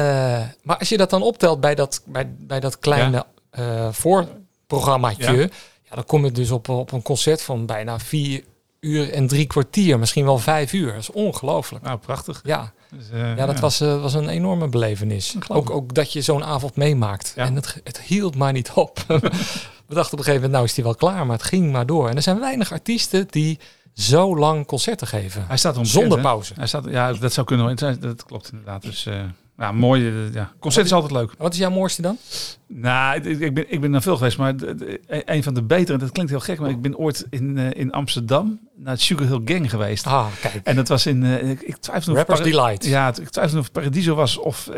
maar als je dat dan optelt bij dat, bij, bij dat kleine ja. uh, voorprogrammaatje, ja. ja. dan kom je dus op, op een concert van bijna vier uur en drie kwartier, misschien wel vijf uur. Dat is ongelooflijk. Nou, prachtig. Ja, dus, ja dat Was, was een enorme belevenis. Ook, ook dat je zo'n avond meemaakt. En het, het hield maar niet op. We dachten op een gegeven moment, nou is die wel klaar, maar het ging maar door. En er zijn weinig artiesten die zo lang concerten geven. Hij staat om zonder pauze. Hij staat, ja, dat zou kunnen. Dat klopt inderdaad. Dus, uh, Ja, mooi. eh, ja. Concert is altijd leuk. Wat is jouw mooiste dan? Nou, ik, ben, ik ben naar veel geweest, maar de- een van de betere, dat klinkt heel gek, maar ik ben ooit in, eh, in Amsterdam naar het Sugar Hill Gang geweest. Ah, kijk. En dat was in, eh, ik, ik twijfel of Rappers Delight. Ja, ik twijfel of Paradiso was of,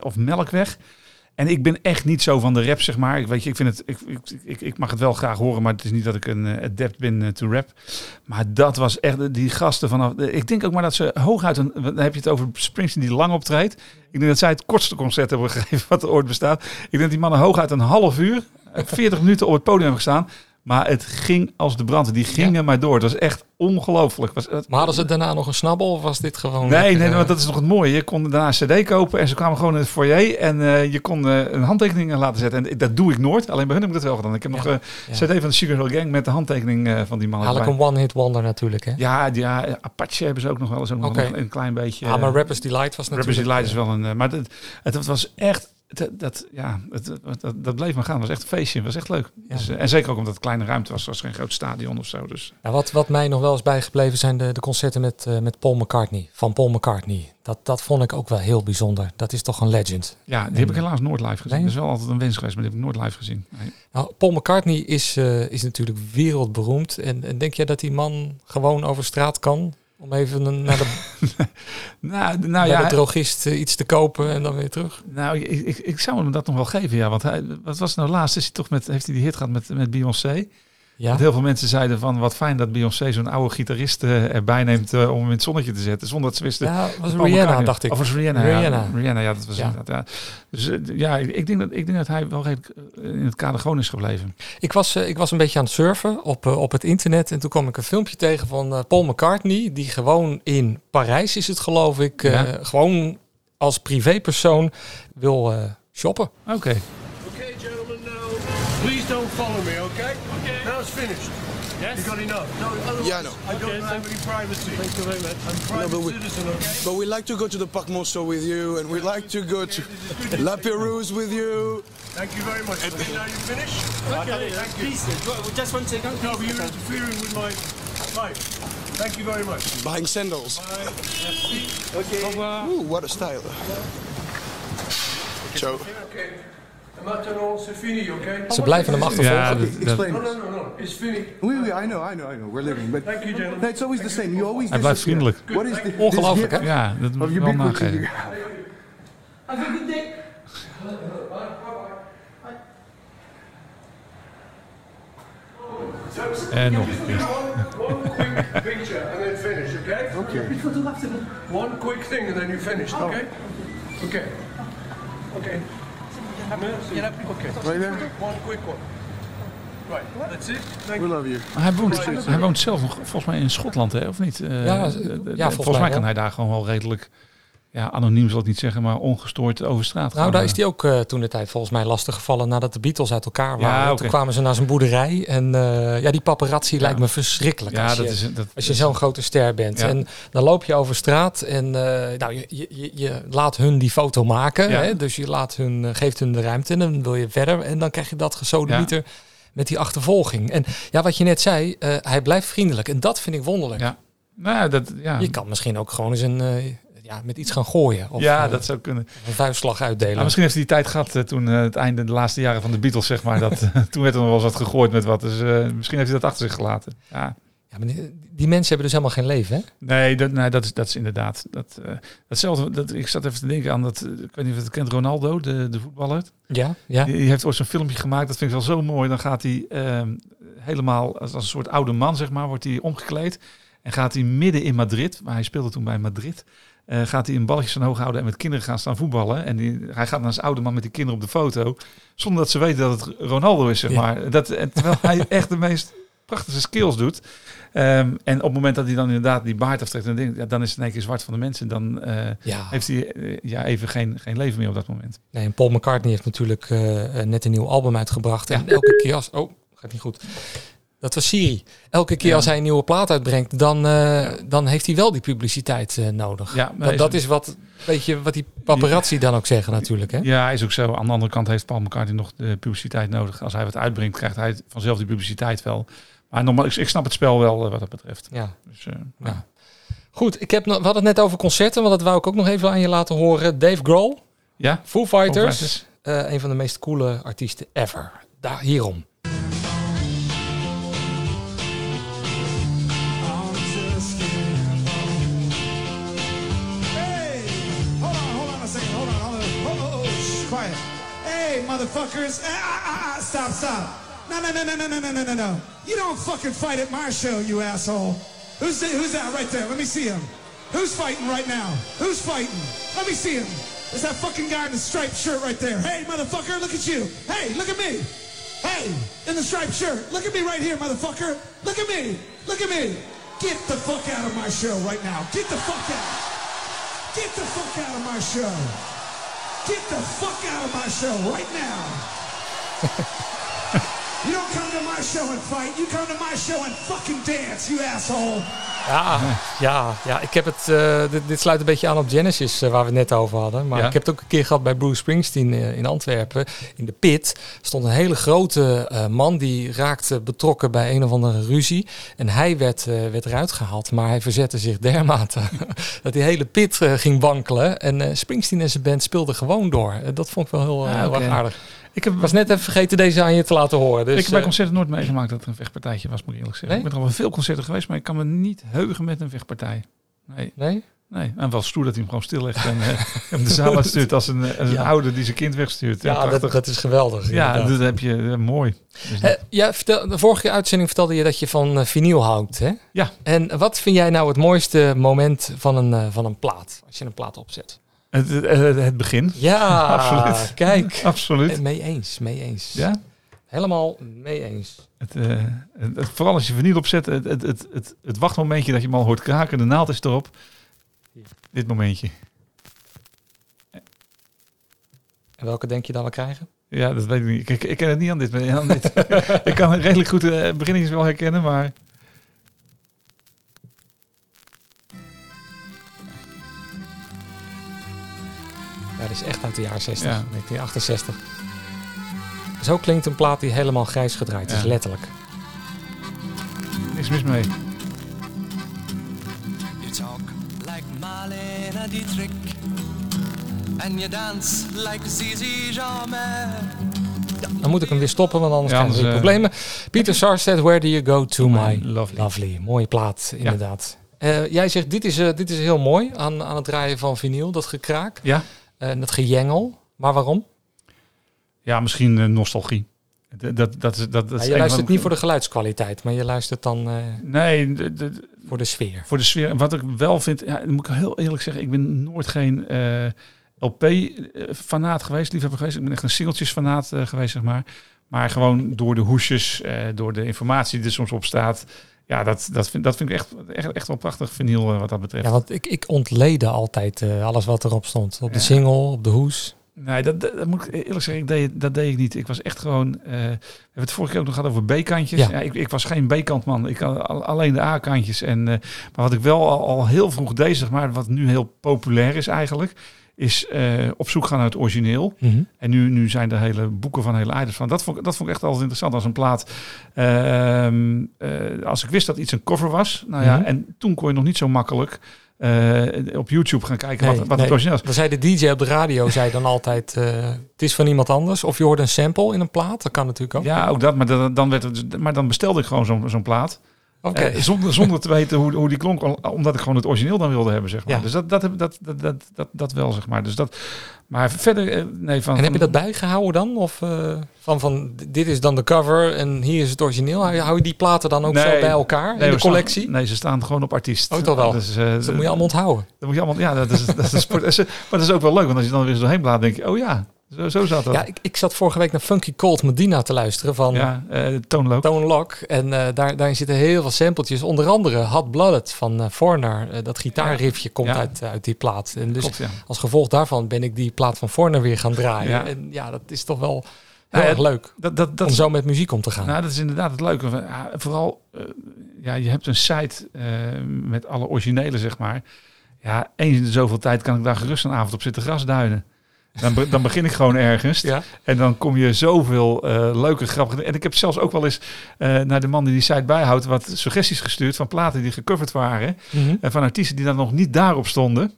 of Melkweg. En ik ben echt niet zo van de rap, zeg maar. Ik weet je, ik vind het, ik, ik, ik, mag het wel graag horen, maar het is niet dat ik een eh, adept ben eh, to rap. Maar dat was echt die gasten vanaf. Ik denk ook maar dat ze hooguit een. Dan heb je het over Springsteen die lang optreedt. Ik denk dat zij het kortste concert hebben gegeven wat er ooit bestaat. Ik denk dat die mannen hooguit een half uur, eh, 40 minuten op het podium hebben gestaan. Maar het ging als de brand. Die gingen maar door. Het was echt ongelooflijk. Was, het, Maar hadden ze daarna nog een snabbel of was dit gewoon... Nee, lekker, nee, eh, want dat is nog het mooie. Je kon daarna een cd kopen en ze kwamen gewoon in het foyer en eh, je kon eh, een handtekening laten zetten. En dat doe ik nooit, alleen bij hun heb ik dat wel gedaan. Ik heb nog een ja. cd van de Sugar Hill Gang met de handtekening van die man. Haal ik een one-hit wonder natuurlijk, hè? Ja, ja, Apache hebben ze ook nog wel eens ook nog Oké. een, een klein beetje. Ja, maar eh, Rappers Delight was Rappers natuurlijk... Delight is wel een... maar het, het was echt... Dat, dat, ja, het- dat, dat bleef maar gaan. Het was echt een feestje. Het was echt leuk. Ja. Dus, eh, en zeker ook omdat het kleine ruimte was. Het was geen groot stadion of zo. Dus Nou, wat, wat mij nog wel is bijgebleven zijn de, de concerten met, eh, met Paul McCartney. Van Paul McCartney. Dat, dat vond ik ook wel heel bijzonder. Dat is toch een legend. ja, die heb ik helaas nooit live gezien. Nee? Dat is wel altijd een wens geweest, maar die heb ik nooit live gezien. Nee. Nou, Paul McCartney is, eh, is natuurlijk wereldberoemd. En, en denk jij dat die man gewoon over straat kan? Om even een- naar de, Nou, nou naar ja, de drogist eh, iets te kopen en dan weer terug? Nou, ik, ik, ik zou hem dat nog wel geven, ja. Want hij, wat was nou laatst? Is hij toch met, heeft hij die hit gehad met, met Beyoncé? Ja, Dat heel veel mensen zeiden van wat fijn dat Beyoncé zo'n oude gitarist eh, erbij neemt eh, om hem in het zonnetje te zetten. Zonder dat ze wisten. ja was Rihanna, dacht ik. Of was Rihanna? Rihanna. Ja, Rihanna, ja, dat was Ja. inderdaad. Ja. Dus eh, ja, ik denk, dat, ik denk dat hij wel redelijk in het kader gewoon is gebleven. Ik was, ik was een beetje aan het surfen op, op het internet. En toen kwam ik een filmpje tegen van Paul McCartney. Die gewoon in Parijs is het geloof ik. Ja. Gewoon als privépersoon wil shoppen. Oké. Okay, finished. Yes. You got enough? No, otherwise Yeah, I know. I don't have any privacy. Thank you very much. I'm a private but we- okay? But we like to go to the Parc Monceau with you, and we like to go to La Perouse with you. Thank you very much. Okay, now you finished? Okay, thank you. Just one second. No, but you're interfering with my life. Thank you very much. Buying sandals. Bye. Merci. Ooh, what a style. Ciao. Ze blijven hem achtervolgen. Dat- Explain. No, no, no, no. It's fini. Oui, oui, I know, I know, I know. We're living, but Thank you, gentlemen. no, it's always the same. You always hij blijft disappear. vriendelijk. What is the Ongelooflijk, this hè? Ja, dat moet you wel nageven. Have a good day. En nog een keer. One quick picture and then finish, okay? Okay. One quick thing and then you finish, okay? Okay. Okay. Okay. Right there. One quick one. Right, that's it. Thank We you. love you. Maar Hij woont, hij woont zelf nog volgens mij in Schotland, hè, of niet? Eh, Ja, ja, volgens volgens mij mij kan wel. hij daar gewoon wel redelijk, ja, anoniem zal ik niet zeggen, maar ongestoord over straat gaan. Nou, daar is hij ook eh, toen de tijd volgens mij lastig gevallen nadat de Beatles uit elkaar Ja, waren. Toen kwamen ze naar zijn boerderij. En eh, ja, die paparazzi lijkt me verschrikkelijk. Ja, als dat je, is... Dat, Als je zo'n grote ster bent. En dan loop je over straat en eh, nou, je, je, je, laat hun die foto maken. Hè? Dus je laat hun, geeft hun de ruimte en dan wil je verder. En dan krijg je dat gesodemieter met die achtervolging. En ja, wat je net zei, hij blijft vriendelijk. En dat vind ik wonderlijk. Ja. Nou, dat, ja. Je kan misschien ook gewoon eens een, ja, met iets gaan gooien. Of ja, eh, dat zou kunnen. een vuistslag uitdelen. Maar misschien heeft hij die tijd gehad eh, toen eh, het einde, de laatste jaren van de Beatles, zeg maar. Dat, toen werd er nog wel eens wat gegooid met wat. Dus misschien heeft hij dat achter zich gelaten. Ja. Ja, maar die, mensen hebben dus helemaal geen leven, hè? Nee, dat, nee dat, is, dat is inderdaad. Dat, eh, datzelfde, dat, ik zat even te denken aan dat, ik weet niet of je het kent, Ronaldo, de, de voetballer. Ja, ja. Die, die heeft ooit zo'n filmpje gemaakt, dat vind ik wel zo mooi. Dan gaat hij ehm, helemaal als, als een soort oude man, zeg maar, wordt hij omgekleed. En gaat hij midden in Madrid, waar hij speelde toen bij Madrid, eh, gaat hij een balletje zo hoog houden en met kinderen gaan staan voetballen. En die, hij gaat naar zijn oude man met die kinderen op de foto, zonder dat ze weten dat het Ronaldo is, zeg Ja. maar. Dat, en terwijl hij echt de meest prachtige skills doet. Ehm, en op het moment dat hij dan inderdaad die baard aftrekt, denk ik, ja, dan is het in één keer zwart van de mensen. Dan eh, ja. heeft hij eh, ja, even geen, geen leven meer op dat moment. Nee, en Paul McCartney heeft natuurlijk eh, eh, net een nieuw album uitgebracht. En elke keer als... Oh, gaat niet goed. Dat was Siri. Elke keer Ja. als hij een nieuwe plaat uitbrengt, dan, eh, dan heeft hij wel die publiciteit eh, nodig. Ja, dat, dat is wat, weet je, wat die paparazzi dan ook zeggen natuurlijk. Hè? Ja, is ook zo. Aan de andere kant heeft Paul McCartney nog de publiciteit nodig. Als hij wat uitbrengt, krijgt hij vanzelf die publiciteit wel. Maar normaal, ik, ik snap het spel wel eh, wat dat betreft. Ja. Dus, Ja. Goed, ik heb nog, we hadden het net over concerten, want dat wou ik ook nog even aan je laten horen. Dave Grohl, Ja? Foo Fighters, Fighters. eh, een van de meest coole artiesten ever. Daar, hierom. Motherfuckers. Ah, ah, ah, ah, stop, stop. No, no, no, no, no, no, no, no, no. You don't fucking fight at my show, you asshole. Who's that, who's that right there? Let me see him. Who's fighting right now? Who's fighting? Let me see him. There's that fucking guy in the striped shirt right there. Hey, motherfucker, look at you. Hey, look at me. Hey, in the striped shirt. Look at me right here, motherfucker. Look at me. Look at me. Get the fuck out of my show right now. Get the fuck out. Get the fuck out of my show. Get the fuck out of my show right now. you don't come to my show and fight. You come to my show and fucking dance, you asshole. Ja, ja, ja, ik heb het. eh, dit, dit sluit een beetje aan op Genesis, eh, waar we het net over hadden. Maar Ja. ik heb het ook een keer gehad bij Bruce Springsteen eh, in Antwerpen. In de pit stond een hele grote eh, man die raakte betrokken bij een of andere ruzie. En hij werd, eh, werd eruit gehaald, maar hij verzette zich dermate dat die hele pit eh, ging wankelen. En eh, Springsteen en zijn band speelden gewoon door. Dat vond ik wel heel, Ah, heel oké. erg aardig. Ik heb, was net even vergeten deze aan je te laten horen. Dus, ik heb bij eh, concerten nooit meegemaakt dat er een vechtpartijtje was, moet ik eerlijk zeggen. Nee? Ik ben er al wel veel concerten geweest, maar ik kan me niet heugen met een vechtpartij. Nee, nee? nee. En wel stoer dat hij hem gewoon stillegt en eh, hem de zaal uitstuurt als een, als een Ja. ouder die zijn kind wegstuurt. Ja, dat, dat is geweldig. ja inderdaad. dat heb je eh, mooi. Dus Eh, ja, vertel, de vorige uitzending vertelde je dat je van eh, vinyl houdt. Hè? Ja. En wat vind jij nou het mooiste moment van een, eh, van een plaat? Als je een plaat opzet. Het, het, begin. Ja, Absoluut. kijk. Absoluut. Eh, Mee eens, mee eens. Ja? Helemaal mee eens. Het, eh, het, vooral als je vinyl opzet, het, het, het, het, het wachtmomentje dat je hem al hoort kraken, de naald is erop. Dit momentje. En welke denk je dat we krijgen? Ja, dat weet ik niet. Ik, ik ken het niet aan dit. maar Aan dit. ik kan redelijk goed de beginnings wel herkennen, maar... Ja, dat is echt uit de jaren 60, Ja. 1968. Zo klinkt een plaat die helemaal grijs gedraaid is, letterlijk. Niks mis mee. You talk like Marlene Dietrich And you dance like Zizi Jamais Dan moet ik hem weer stoppen, want anders Ja, krijgen we anders, problemen. Peter Sarstedt, Where Do You Go To My Lovely. Lovely. Mooie plaat, inderdaad. Eh, jij zegt, dit is, eh, dit is heel mooi aan, aan het draaien van vinyl, dat gekraak. Ja? En dat gejengel. Maar waarom? Ja, misschien eh, nostalgie. Dat, dat, dat, is- dat, dat Ja, je luistert van- niet voor de geluidskwaliteit, maar je luistert dan eh, Nee, de- de- voor de sfeer. voor de sfeer. En wat ik wel vind, ja, moet ik heel eerlijk zeggen, ik ben nooit geen eh, LP-fanaat geweest, liefhebber geweest. Ik ben echt een singeltjes-fanaat eh, geweest, zeg maar. Maar gewoon door de hoesjes, eh, door de informatie die er soms op staat. Ja, dat, dat, vind, dat vind ik echt, echt, echt wel prachtig vinyl eh, wat dat betreft. Ja, want ik, ik ontlede altijd eh, alles wat erop stond. Op de Ja. single, op de hoes. Nee, dat, dat, dat moet ik eerlijk zeggen, ik deed, dat deed ik niet. Ik was echt gewoon... eh, we hebben het vorige keer ook nog gehad over B-kantjes. Ja. Ja. ik, ik was geen B-kant man. Ik had al- alleen de A-kantjes. En, maar wat ik wel al, al heel vroeg deed, zeg maar, wat nu heel populair is eigenlijk, is eh, op zoek gaan naar het origineel. Mhm. En nu, nu zijn er hele boeken van hele items van. Dat vond, ik- dat vond ik echt altijd interessant als een plaat. Ehm, eh, als ik wist dat iets een cover was. Nou ja, Mhm. en toen kon je nog niet zo makkelijk eh, op YouTube gaan kijken wat, Nee, wat nee. het origineel is. Dan zei de DJ op de radio zei dan altijd, het is van iemand anders. Of je hoort een sample in een plaat, dat kan natuurlijk ook. Ja, ook dat. Maar, dan, dan, werd het, maar dan bestelde ik gewoon zo'n zo'n plaat. Oké. Eh, zonder, zonder te weten hoe, hoe die klonk. Omdat ik gewoon het origineel dan wilde hebben, zeg maar. Ja. Dus dat, dat, dat, dat, dat, dat, dat wel, zeg maar. Dus dat, maar verder, eh, nee, van... En heb je dat bijgehouden dan? Of eh, van, van dit is dan de cover en hier is het origineel? Hou je, die platen dan ook zo bij elkaar nee, in de staan- collectie? nee, ze staan gewoon op artiest. Oh, toch wel. Dus, dat moet je allemaal onthouden. Dat moet je allemaal, ja, dat is, dat is. Maar dat is ook wel leuk, want als je dan weer eens doorheen blaad, denk je, oh ja, zo, zo zat dat. Ja, ik, ik zat vorige week naar Funky Cold Medina te luisteren van ja eh toonloop. Tone Lock. En eh, daar, daarin zitten heel veel sampletjes. Onder andere Hot Blooded van Foreigner. Eh, dat gitaarriffje komt Ja. uit, uit die plaat. En dus Klopt, als gevolg daarvan ben ik die plaat van Foreigner weer gaan draaien. Ja. En ja, dat is toch wel heel Nou erg leuk. Dat, dat, dat om zo met muziek om te gaan. Nou, dat is inderdaad het leuke. vooral, ja, je hebt een site met alle originele, zeg maar. Ja, eens in de zoveel tijd kan ik daar gerust een avond op zitten grasduinen. Dan, be- dan begin ik gewoon ergens. Ja. En dan kom je zoveel eh, leuke, grappige... En ik heb zelfs ook wel eens eh, naar de man die die site bijhoudt... wat suggesties gestuurd van platen die gecoverd waren. Mhm. En van artiesten die dan nog niet daarop stonden.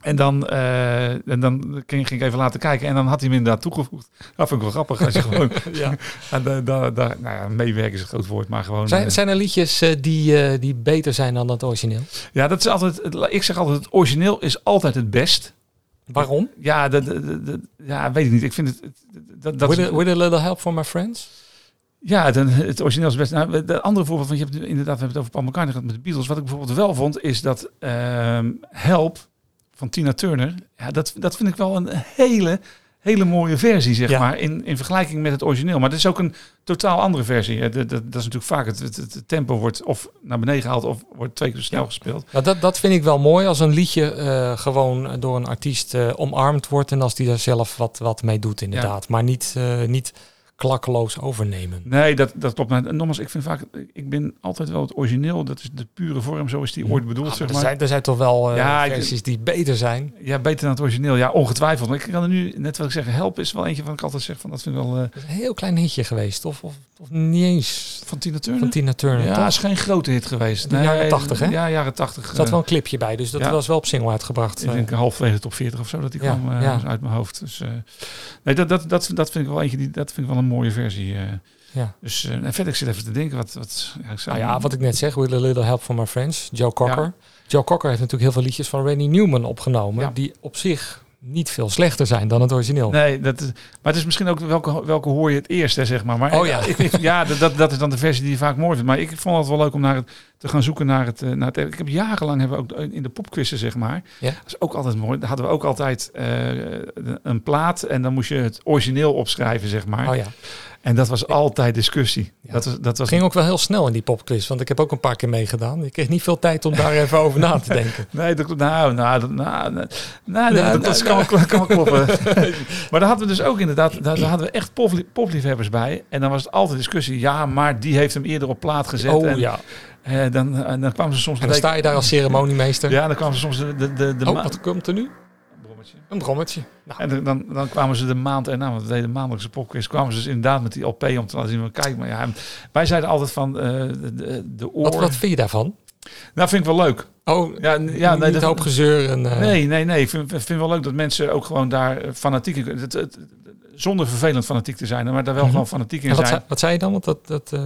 En dan, eh, en dan ging, ik even laten kijken. En dan had hij hem inderdaad toegevoegd. Dat vind ik wel grappig. Als je gewoon... Ja. En da, da, da- nou ja, meewerken is een groot woord, maar gewoon... Zijn, eh, zijn er liedjes eh, die, eh, die beter zijn dan het origineel? ja, dat is altijd... Ik zeg altijd, het origineel is altijd het best. Waarom? Ja, dat, ja weet ik niet. Ik vind het... Dat, dat with, a, with a little help from my friends? Ja, het, het origineel is best. Nou, de andere voorbeeld, want je hebt inderdaad, we hebben het over Paul McCartney gehad met de Beatles. Wat ik bijvoorbeeld wel vond, is dat ehm, Help van Tina Turner, ja, dat, dat vind ik wel een hele, hele mooie versie, zeg Ja. maar, in, in vergelijking met het origineel. Maar het is ook een totaal andere versie. Dat, dat, dat is natuurlijk vaak het, het, het tempo wordt of naar beneden gehaald of wordt twee keer snel gespeeld. Nou, dat, dat vind ik wel mooi als een liedje eh, gewoon door een artiest eh, omarmd wordt en als die daar zelf wat, wat mee doet inderdaad. Maar niet, eh, niet klakkeloos overnemen. Nee, dat, dat klopt. Maar nogmaals, ik vind vaak, ik ben altijd wel het origineel. Dat is de pure vorm, zo is die ooit bedoeld, Ah, zeg maar er, zijn, er zijn toch wel eh, Ja, versies die beter zijn. Ja, beter dan het origineel. Ja, ongetwijfeld. Maar ik kan er nu, net wat ik zeg, help is wel eentje van ik altijd zeg van dat vind ik wel... eh, Dat is een heel klein hitje geweest. Of, of, of niet eens van Tina Turner? van Tina Turner. ja, is geen grote hit geweest. De jaren 80, hè? Ja, jaren 80. Er zat eh, wel een clipje bij, dus dat ja. was wel op single uitgebracht. Ik denk halfwege de top 40 of zo dat die Ja, kwam ja. uit mijn hoofd. Dus, nee, dat, dat, dat, dat vind ik wel eentje die dat vind ik wel een mooie versie. eh. Ja. Dus eh, en verder ik zit even te denken wat wat ja, ik. Nou ja, wat ik net zeg, With a Little Help from My Friends, Joe Cocker. Joe Cocker heeft natuurlijk heel veel liedjes van Randy Newman opgenomen, Ja. die op zich niet veel slechter zijn dan het origineel. Nee, dat is, maar het is misschien ook welke, welke hoor je het eerst, hè, zeg maar. maar Oh ja. Ik, ik- ja, dat- dat, dat is dan de versie die je vaak mooi vindt. Maar ik vond het wel leuk om naar het, te gaan zoeken naar het, eh, naar het... Ik heb jarenlang hebben we ook in de popquizzen, zeg maar. Ja. Dat is ook altijd mooi. Daar hadden we ook altijd eh, een plaat en dan moest je het origineel opschrijven, zeg maar. Oh ja. En dat was altijd discussie. Dat was, dat was ging ook wel heel snel in die popquiz, want ik heb ook een paar keer meegedaan. Ik kreeg niet veel tijd om daar even over na te denken. Nee, dat, nou, nou, nou, nou, nou, Nou, dat, nou, kan, kan kloppen. maar daar hadden we dus ook inderdaad, daar, hadden we echt poplie- popliefhebbers bij. En dan was het altijd discussie. Ja, maar die heeft hem eerder op plaat gezet. Oh, en, ja. eh, dan, dan kwamen ze soms... En dan sta je daar als ceremoniemeester. Ja, dan kwamen ze soms de... de, de, oh, wat komt er nu? Een brommetje. Nou, En dan- dan, kwamen ze de maand erna, want we deden maandelijkse popquiz, kwamen ze dus inderdaad met die LP om te laten zien. van, Kijk, maar ja, wij zeiden altijd van eh, de, de, de oor... wat, wat vind je daarvan? Nou, vind ik wel leuk. Oh, ja, ja, niet dat- hoop gezeur en... eh, Nee, nee, nee. Ik vind, vind wel leuk dat mensen ook gewoon daar eh, fanatiek in kunnen. Het, het, zonder vervelend fanatiek te zijn, maar daar wel Mhm. gewoon fanatiek in En wat, zijn. zei, wat zei je dan? Want dat, dat, eh,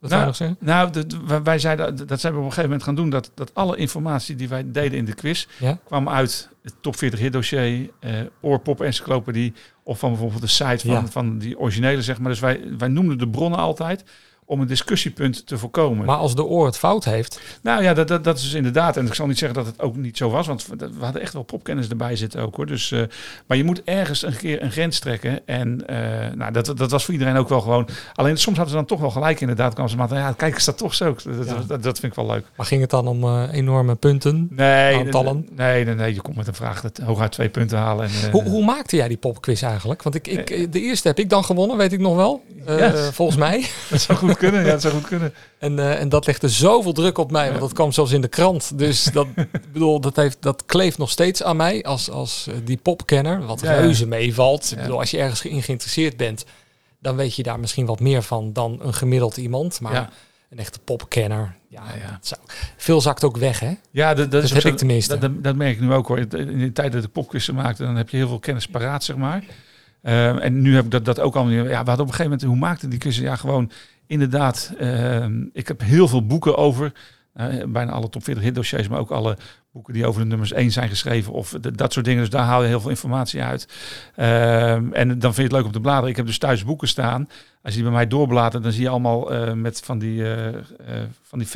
wat nou, nog zeggen? nou dat- wij- zeiden, dat zijn we op een gegeven moment gaan doen, dat, dat alle informatie die wij deden in de quiz, Ja? kwam uit het top 40 hit dossier, eh, oorpop encyclopedie, of van bijvoorbeeld de site van, Ja. van die originele, zeg maar. Dus wij, wij noemden de bronnen altijd om een discussiepunt te voorkomen. Maar als de oor het fout heeft... Nou ja, dat, dat, dat is dus inderdaad. En ik zal niet zeggen dat het ook niet zo was, want we hadden echt wel popkennis erbij zitten ook hoor. Dus, eh, maar je moet ergens een keer een grens trekken. En eh, nou, dat, dat was voor iedereen ook wel gewoon. Alleen soms hadden ze dan toch wel gelijk inderdaad. Kwam ze maar, ja, kijk eens dat toch zo. Dat, Ja. dat, dat vind ik wel leuk. Maar ging het dan om eh, enorme punten? Nee, Aantallen? Nee, nee, nee, je komt met een vraag dat hooguit twee punten halen. En, Hoe, hoe maakte jij die popquiz eigenlijk? Want ik, ik, de eerste heb ik dan gewonnen, weet ik nog wel. Volgens mij. Dat zou goed kunnen. Ja, dat zou goed kunnen. En, eh, en dat legde zoveel druk op mij, want dat kwam zelfs in de krant. Dus dat, bedoel, dat, heeft, dat kleeft nog steeds aan mij als, als eh, die popkenner. Wat Ja, ja. reuze meevalt. Ik Ja. bedoel, als je ergens in geïnteresseerd bent, dan weet je daar misschien wat meer van dan een gemiddeld iemand. Maar Ja. een echte popkenner, ja, zou- veel zakt ook weg, hè? Ja, dat, dat, is heb zo- ik tenminste. Dat, dat, dat merk ik nu ook hoor. In de tijd dat ik popquizzen maakte, dan heb je heel veel kennis paraat, zeg maar. Ehm, en nu heb ik dat, dat ook al. Ja, we hadden op een gegeven moment, hoe maakte die quizzen? Ja, gewoon inderdaad. ehm, ik heb heel veel boeken over. eh, bijna alle top 40 hitdossiers, maar ook alle boeken die over de nummers 1 zijn geschreven. Of de- dat soort dingen. Dus daar haal je heel veel informatie uit. Ehm, en dan vind je het leuk om te bladeren. Ik heb dus thuis boeken staan. Als je die bij mij doorbladert, dan zie je allemaal eh, met van die, eh, van die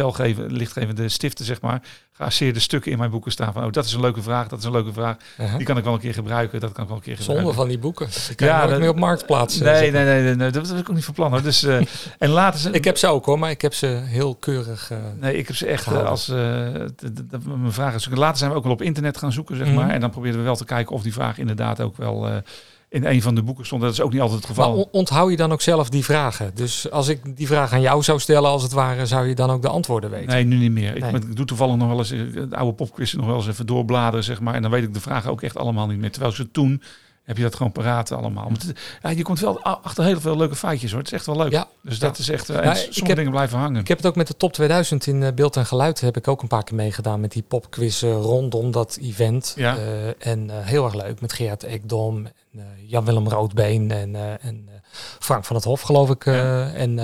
lichtgevende stiften, zeg maar, geasseerde stukken in mijn boeken staan. Van, oh, dat is een leuke vraag, dat is een leuke vraag. Uh-huh. Die kan ik wel een keer gebruiken, dat kan ik wel een keer gebruiken. van die boeken. Kan nooit dat- meer op marktplaats eh, Nee, nee, nee, nee, nee, dat heb ik ook niet van plan hoor. Dus, en later ze, Ik heb ze ook hoor, maar ik heb ze heel keurig. Nee, ik heb ze echt als mijn vragen. zoeken. Later zijn we ook wel op internet gaan zoeken, zeg Mhm. maar. En dan probeerden we wel te kijken of die vraag inderdaad ook wel eh, in een van de boeken stond. Dat is ook niet altijd het Maar geval. on- onthoud je dan ook zelf die vragen? Dus als ik die vraag aan jou zou stellen, als het ware, zou je dan ook de antwoorden weten? Nee, nu niet meer. Ik, Nee. ik doe toevallig nog wel eens eh, de oude popquizzen nog wel eens even doorbladeren, zeg maar. En dan weet ik de vragen ook echt allemaal niet meer. Terwijl ze toen heb je dat gewoon paraat allemaal. Maar het- ja, je komt wel achter heel veel leuke feitjes hoor. Het is echt wel leuk. Ja. Dus dat Ja. is echt... Ja, ik sommige heb- dingen blijven hangen. Ik heb het ook met de top 2000 in eh, beeld en geluid. Heb ik ook een paar keer meegedaan met die popquiz rondom dat event. Ja. Eh, en heel erg leuk met Gerard Ekdom, en, Jan-Willem Roodbeen en, en Frank van het Hof geloof ik. eh, En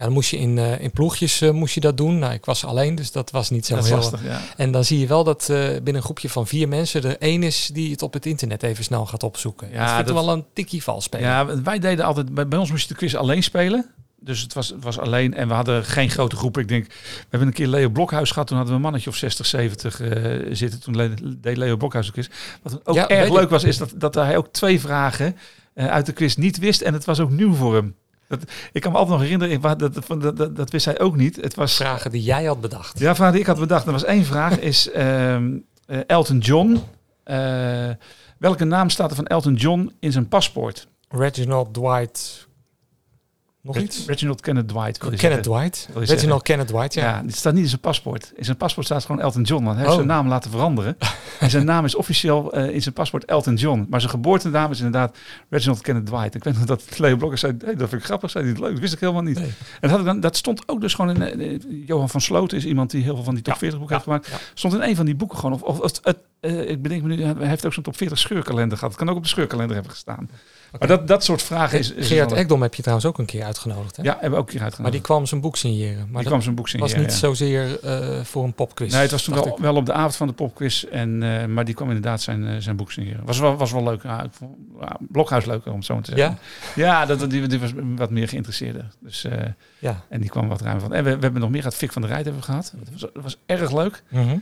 ja, dan moest je in, eh, in ploegjes eh, moest je dat doen. Nou, ik was alleen, dus dat was niet zo Dat heel... lastig, ja. En dan zie je wel dat eh, binnen een groepje van vier mensen er één is die het op het internet even snel gaat opzoeken. Ja, dat vind dat- wel een tikkie vals spelen. Ja, wij deden altijd... Bij, bij ons moest je de quiz alleen spelen. Dus het was, het was alleen en we hadden geen grote groep. Ik denk, we hebben een keer Leo Blokhuis gehad. Toen hadden we een mannetje of 60, 70 eh, zitten. Toen le- deed Leo Blokhuis de quiz. Wat ook Ja, erg leuk was, is dat, dat hij ook twee vragen uit de quiz niet wist. En het was ook nieuw voor hem. Dat, ik kan me altijd nog herinneren, dat, dat, dat, dat, dat wist hij ook niet. Het was Vragen die jij had bedacht. Ja, vraag die ik had bedacht. Er was één vraag, is ehm, eh, Elton John. Eh, welke naam staat er van Elton John in zijn paspoort? Reginald Dwight. Nog Reg- iets? Reginald Kenneth Dwight. Kenneth zeggen. Dwight. Reginald zeggen. Kenneth Dwight, ja. Ja, dit staat niet in zijn paspoort. In zijn paspoort staat gewoon Elton John. Want hij heeft Oh. zijn naam laten veranderen. en zijn naam is officieel eh, in zijn paspoort Elton John. Maar zijn geboortenaam is inderdaad Reginald Kenneth Dwight. Ik weet nog dat Leo Blokker zei, hey, dat vind ik grappig. Zei hij, leuk, dat wist ik helemaal niet. En dat, had ik dan, dat stond ook dus gewoon in... eh, eh, Johan van Sloten is iemand die heel veel van die top 40 boeken heeft gemaakt. Stond in een van die boeken gewoon. Of, of, het, eh, ik bedenk me nu, hij heeft ook zo'n top 40 scheurkalender gehad. Het kan ook op de scheurkalender hebben gestaan. Maar dat, dat soort vragen is... is Gerard Ekdom heb je trouwens ook een keer uitgenodigd. Hè? Ja, hebben we ook een keer uitgenodigd. Maar die kwam zijn boek signeren. Maar Die kwam zijn boek signeren, was niet ja. zozeer eh, voor een popquiz. Nee, het was toen wel, wel op de avond van de popquiz. En, eh, maar die kwam inderdaad zijn, eh, zijn boek signeren. Was wel, was wel leuk. Ja, ik vond, ja, Blokhuis leuker om het zo te zeggen. Ja, dat, die, die was wat meer geïnteresseerde. Dus, Ja. En die kwam wat ruimer van. En we, we hebben nog meer gehad. Fik van de Rijt hebben we gehad. Dat was, dat was erg leuk. Mhm.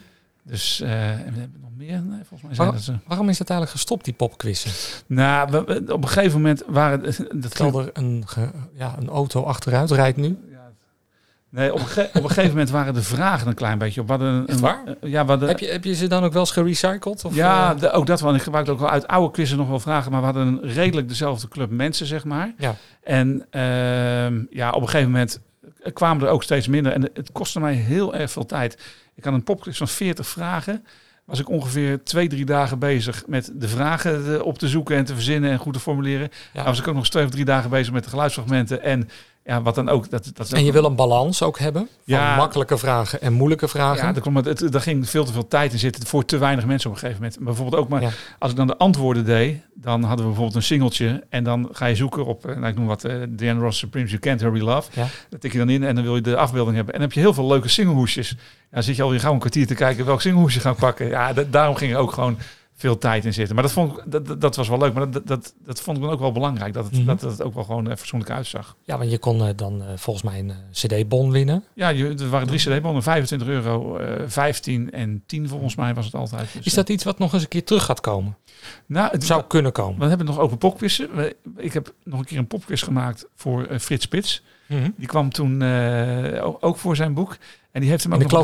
Dus eh, we hebben nog meer. Nee, volgens mij zijn Waar- dat ze. waarom is het eigenlijk gestopt, die popquizzen? Nou, we- we- op een gegeven moment waren... Dat Terwijl er een, ge- ja, een auto achteruit rijdt nu. Nee, op op een gegeven moment waren de vragen een klein beetje op. Hadden een, Echt waar? een- ja, we hadden, Heb je, heb je ze dan ook wel eens gerecycled? Of, ja, eh, de- ook dat wel. Ik gebruikte ook wel uit oude quizzen nog wel vragen. Maar we hadden een redelijk dezelfde club mensen, zeg maar. Ja. En ehm, ja, op een gegeven moment kwamen er ook steeds minder. En het kostte mij heel erg veel tijd. Ik had een popquiz van 40 vragen. Was ik ongeveer twee, drie dagen bezig met de vragen eh, op te zoeken en te verzinnen en goed te formuleren. Dan was ik ook nog twee of drie dagen bezig met de geluidsfragmenten. En ja, wat dan ook. Dat, dat is en je wil een balans ook hebben van Ja. makkelijke vragen en moeilijke vragen. ja, daar, het, het, daar ging veel te veel tijd in zitten voor te weinig mensen op een gegeven moment. Maar bijvoorbeeld ook maar Ja. als ik dan de antwoorden deed, dan hadden we bijvoorbeeld een singeltje en dan ga je zoeken op, eh, nou, ik noem wat, eh Diana Ross Supremes You Can't Hurry Love. Ja. Dat tik je dan in en dan wil je de afbeelding hebben. En dan heb je heel veel leuke singlehoesjes. Ja, dan zit je alweer gauw een kwartier te kijken welk singlehoesje gaan pakken. Ja, da- daarom ging ook gewoon veel tijd in zitten. Maar dat, vond ik, dat, dat, dat was wel leuk. Maar dat, dat, dat vond ik dan ook wel belangrijk. Dat het, Mhm. dat het ook wel gewoon eh, fatsoenlijk uitzag. Ja, want je kon eh, dan eh, volgens mij een cd-bon winnen. Ja, je, er waren drie CD-bonnen, 25 euro, eh 15 en 10 volgens mij was het altijd. Dus, Is dat iets wat nog eens een keer terug gaat komen? Nou, het zou kunnen komen. We hebben nog over popquizzen. Ik heb nog een keer een popquiz gemaakt voor Frits Spits. Mhm. Die kwam toen ook voor zijn boek. En die heeft hem In ook de.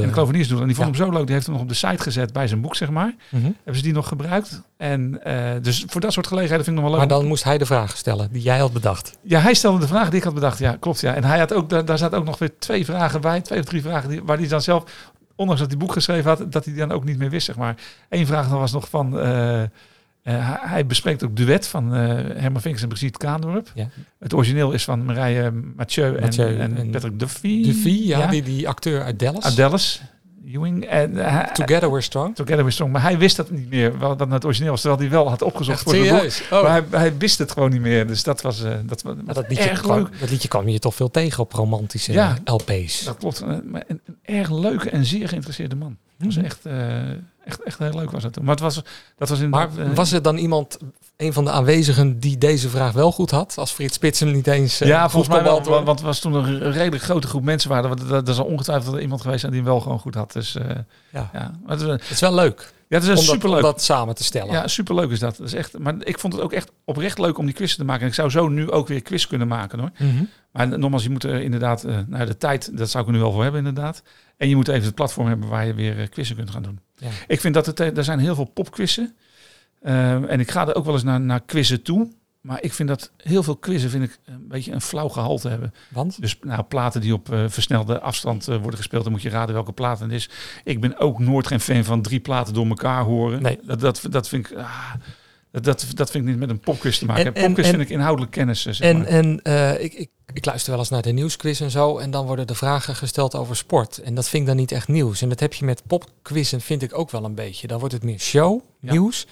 In de Kloveniersdoelen. En die vond Ja. hem zo leuk. Die heeft hem nog op de site gezet bij zijn boek, zeg maar. Mhm. Hebben ze die nog gebruikt. En eh, dus voor dat soort gelegenheden vind ik nog wel Maar leuk. dan moest hij de vragen stellen die jij had bedacht. Ja, hij stelde de vraag die ik had bedacht. Ja, klopt. Ja. En hij had ook, daar, daar zaten ook nog weer twee vragen bij. Twee of drie vragen die, waar hij dan zelf, ondanks dat hij boek geschreven had, dat hij die dan ook niet meer wist, zeg maar. Eén vraag dan was nog van... eh, eh, hij- bespreekt ook duet van eh Herman Vinkers en Brigitte Kaandorp. Ja. Het origineel is van Marije Mathieu, Mathieu en, en, Patrick Duffy. Duffy, ja, Die, die acteur uit Dallas. Uit Dallas. Ewing. En, eh, Together We're Strong. Together We're Strong. Maar hij wist dat niet meer, wel dat het origineel was. Terwijl hij wel had opgezocht Echt voor zijn boek. Oh. Maar hij, hij wist het gewoon niet meer. Dus dat was, dat, was dat, liedje erg kwam, leuk. dat liedje kwam je toch veel tegen op romantische Ja. LP's. Dat klopt. Maar een, een erg leuke en zeer geïnteresseerde man. Dat was echt, eh, echt, echt heel leuk was dat toen. Maar het was, dat was in Maar was er dan iemand, een van de aanwezigen, die deze vraag wel goed had? Als Frits Spits hem niet eens eh, ja, volgens mij wel. Want het was toen een een redelijk grote groep mensen waren. Want Er er zal ongetwijfeld iemand geweest zijn die hem wel gewoon goed had. Dus eh, Ja. ja. Maar het, is, Het is wel leuk. ja, het is om dat- superleuk. om dat samen te stellen. Ja, superleuk is dat. dat is echt, maar ik vond het ook echt oprecht leuk om die quiz te maken. En ik zou zo nu ook weer quiz kunnen maken hoor. Mhm. Maar nogmaals, je moet er inderdaad, eh nou, de tijd, dat zou ik er nu wel voor hebben inderdaad. En je moet even het platform hebben waar je weer eh, quizzen kunt gaan doen. Ja. Ik vind dat het, eh, er zijn heel veel popquizzen. Ehm, en ik ga er ook wel eens naar, naar quizzen toe. Maar ik vind dat heel veel quizzen vind ik een beetje een flauw gehalte hebben. Want? Dus nou, platen die op eh, versnelde afstand eh, worden gespeeld, dan moet je raden welke plaat het is. Ik ben ook nooit geen fan van drie platen door elkaar horen. Nee. Dat, dat, dat vind ik. ah, Dat, dat, dat vind ik niet met een popquiz te maken. En- En, popquiz en- vind ik inhoudelijk kennis. eh, Zeg En, maar. en eh, ik, ik, ik luister wel eens naar de nieuwsquiz en zo. En dan worden de vragen gesteld over sport. En dat vind ik dan niet echt nieuws. En dat heb je met popquizzen, vind ik ook wel een beetje. Dan wordt het meer show, Ja. nieuws.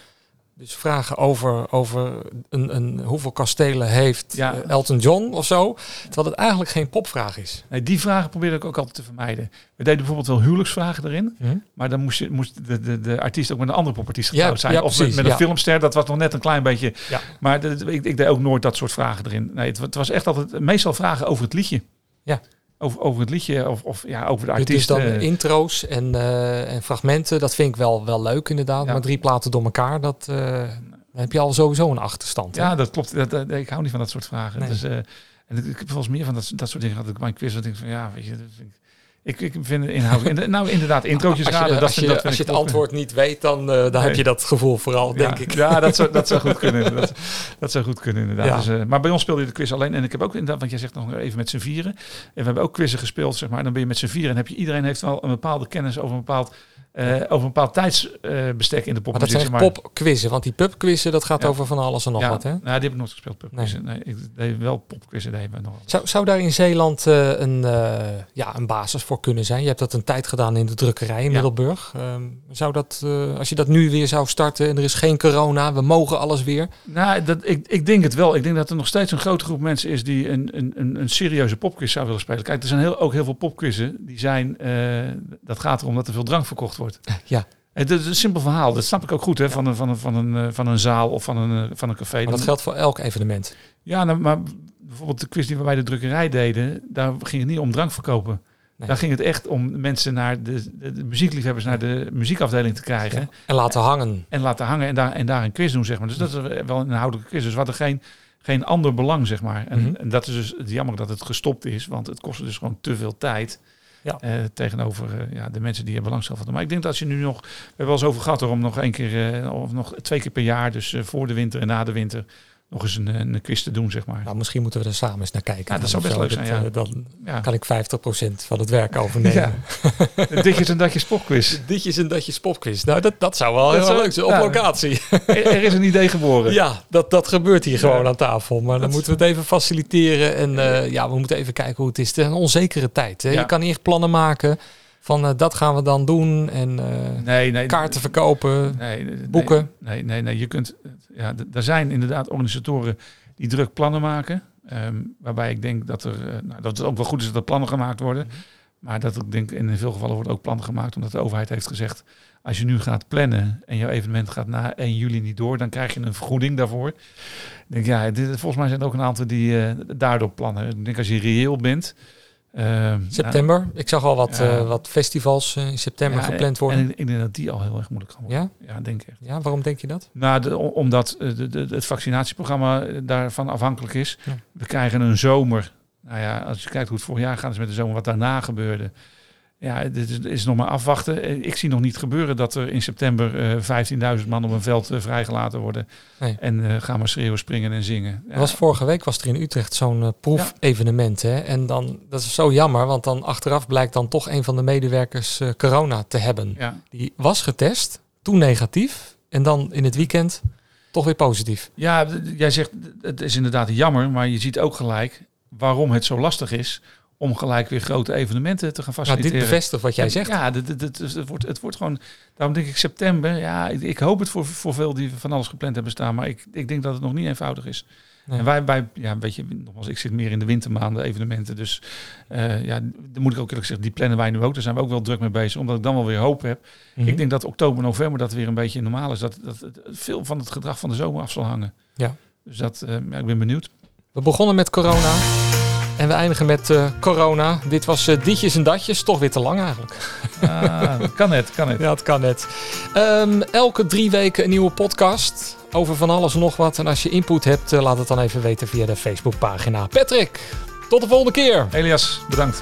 Dus vragen over, over een, een, hoeveel kastelen heeft Ja. eh, Elton John of zo. Terwijl het eigenlijk geen popvraag is. Nee, die vragen probeerde ik ook altijd te vermijden. We deden bijvoorbeeld wel huwelijksvragen erin. Hm? Maar dan moest, je, moest de, de, de artiest ook met een andere popartiest Ja, getrouwd zijn. ja, of met, precies, met een filmster. Dat was nog net een klein beetje. Maar de- ik, ik deed ook nooit dat soort vragen erin. Nee, het, het was echt altijd meestal vragen over het liedje. Ja. Over, over het liedje of, of ja, over de artiest. Dus dan intro's en, eh, en fragmenten, dat vind ik wel, wel leuk inderdaad. Ja. Maar drie platen door elkaar, dat, eh, dan heb je al sowieso een achterstand. hè? Ja, dat klopt. Dat, dat- ik hou niet van dat soort vragen. Nee. Dus, eh, en ik, heb volgens meer van dat, dat soort dingen. Dat ik bij een quiz dat ik van ja, weet je, dat vind ik, ik, ik vind het inhoudelijk. in- Nou, inderdaad, introotjes als je, raden. dat als je, dat als je het kloppen. antwoord niet weet, dan, eh, dan Nee. heb je dat gevoel vooral, Ja, denk ik. Ja, dat zou, dat zou goed kunnen. Dat, dat zou goed kunnen, inderdaad. Ja. Dus, eh, maar bij ons speelde je de quiz alleen. En ik heb ook inderdaad, want jij zegt nog even met z'n vieren. En we hebben ook quizzen gespeeld, zeg maar. En dan ben je met z'n vieren. En heb je, iedereen heeft wel een bepaalde kennis over een bepaald, eh, over een bepaald tijdsbestek in de Maar dat popmuziek. zijn maar. popquizzen, want die pubquizzen, dat gaat Ja. over van alles en nog ja, wat. Hè? Nou, die heb ik nooit gespeeld, pubquizzen. Nee. ik deed wel popquizzen, we nog. Zou, zou daar in Zeeland eh, een, eh, ja, een basis voor kunnen zijn? Je hebt dat een tijd gedaan in de drukkerij in Middelburg. Ehm, zou dat, als je dat nu weer zou starten en er is geen corona, we mogen alles weer. Nou, dat, ik, ik denk het wel. Ik denk dat er nog steeds een grote groep mensen is die een, een, een, een serieuze popquiz zou willen spelen. Kijk, er zijn heel, ook heel veel popquizzen die zijn. dat gaat erom dat er veel drank verkocht wordt. Ja. Het is een simpel verhaal. Dat snap ik ook goed hè, van, een, van, een, van, een, eh, van een zaal of van een, eh, van een café. Maar dat geldt voor elk evenement. Ja, nou, maar bijvoorbeeld de quiz die we bij de drukkerij deden, daar ging het niet om drank verkopen. Nee. Daar ging het echt om mensen naar de, de, de muziekliefhebbers naar de muziekafdeling te krijgen. Ja. En laten hangen. En laten hangen en daar, en daar een quiz doen, zeg maar. Dus dat is wel een inhoudelijke quiz. Dus we hadden geen, geen ander belang, zeg maar. En, Mhm. en dat is dus het jammer dat het gestopt is, want het kostte dus gewoon te veel tijd. Eh, tegenover eh, ja, de mensen die er belang hadden. Maar ik denk dat je nu nog, we hebben wel eens over gehad om nog één keer, eh, of nog twee keer per jaar, dus voor de winter en na de winter, nog eens een, een quiz te doen, zeg maar. Nou, misschien moeten we er samen eens naar kijken. Ja, dat zou best leuk zijn, ja. eh, Dan Ja. kan ik 50% van het werk overnemen. Ja. Ditjes en datjes popquiz. Ditjes en datjes popquiz. Nou, dat, dat zou wel Dat heel zou- leuk zijn. Op locatie. Er, er is een idee geboren. Ja, dat, dat gebeurt hier gewoon aan tafel. Maar dan moeten we het even faciliteren. En eh, ja, we moeten even kijken hoe het is. Het is een onzekere tijd. Hè? Je kan niet echt plannen maken van eh, dat gaan we dan doen. En Nee, nee. kaarten verkopen. Nee, boeken. Nee, nee, nee. Je kunt, ja, er zijn inderdaad organisatoren die druk plannen maken. ehm, waarbij ik denk dat, er, eh, nou, dat het ook wel goed is dat er plannen gemaakt worden. Mhm. Maar dat ik denk in veel gevallen worden ook plannen gemaakt. Omdat de overheid heeft gezegd, als je nu gaat plannen en jouw evenement gaat na 1 juli niet door, dan krijg je een vergoeding daarvoor. Ik denk, ja, dit, volgens mij zijn er ook een aantal die eh, daardoor plannen. Ik denk als je reëel bent. Ehm, September. Ik zag al wat, Ja. eh, wat festivals eh, in september ja, gepland worden. En ik, denk dat die al heel erg moeilijk gaan worden. ja? Ja, denk ik. ja, waarom denk je dat? Nou, de, omdat eh, de, de, het vaccinatieprogramma daarvan afhankelijk is. We krijgen een zomer. Nou ja, als je kijkt hoe het vorig jaar gaat is met de zomer, wat daarna gebeurde. Ja, dit is, is nog maar afwachten. Eh, Ik zie nog niet gebeuren dat er in september eh 15.000 man op een veld eh, vrijgelaten worden. Nee. En eh, gaan maar schreeuwen, springen en zingen. Ja, Was vorige week was er in Utrecht zo'n eh, proefevenement. Hè? En dan, dat is zo jammer, want dan achteraf blijkt dan toch een van de medewerkers eh, corona te hebben. ja. Die was getest, toen negatief. En dan in het weekend toch weer positief. Ja, jij zegt het is inderdaad jammer, maar je ziet ook gelijk waarom het zo lastig is om gelijk weer grote evenementen te gaan Nou, faciliteren. dit bevestigt wat jij zegt. Ja, dit, dit, dit- dus het, wordt, het wordt gewoon. Daarom denk ik september. Ja, ik, ik hoop het voor, voor veel die van alles gepland hebben staan. Maar ik, ik denk dat het nog niet eenvoudig is. Nee. En wij, wij, ja, weet je, nogmaals, ik zit meer in de wintermaanden evenementen. Dus eh, ja, dan moet ik ook eerlijk zeggen, die plannen wij nu ook. Daar zijn we ook wel druk mee bezig, omdat ik dan wel weer hoop heb. Mhm. Ik denk dat oktober, november dat weer een beetje normaal is. Dat, dat veel van het gedrag van de zomer af zal hangen. Ja. Dus dat, eh, ja, ik ben benieuwd. We begonnen met corona. En we eindigen met eh, corona. Dit was eh ditjes en datjes. Toch weer te lang eigenlijk. Ah, kan het, kan het. Ja, het kan net. Ehm, elke drie weken een nieuwe podcast. Over van alles en nog wat. En als je input hebt, eh, laat het dan even weten via de Facebookpagina. Patrick, tot de volgende keer. Elias, bedankt.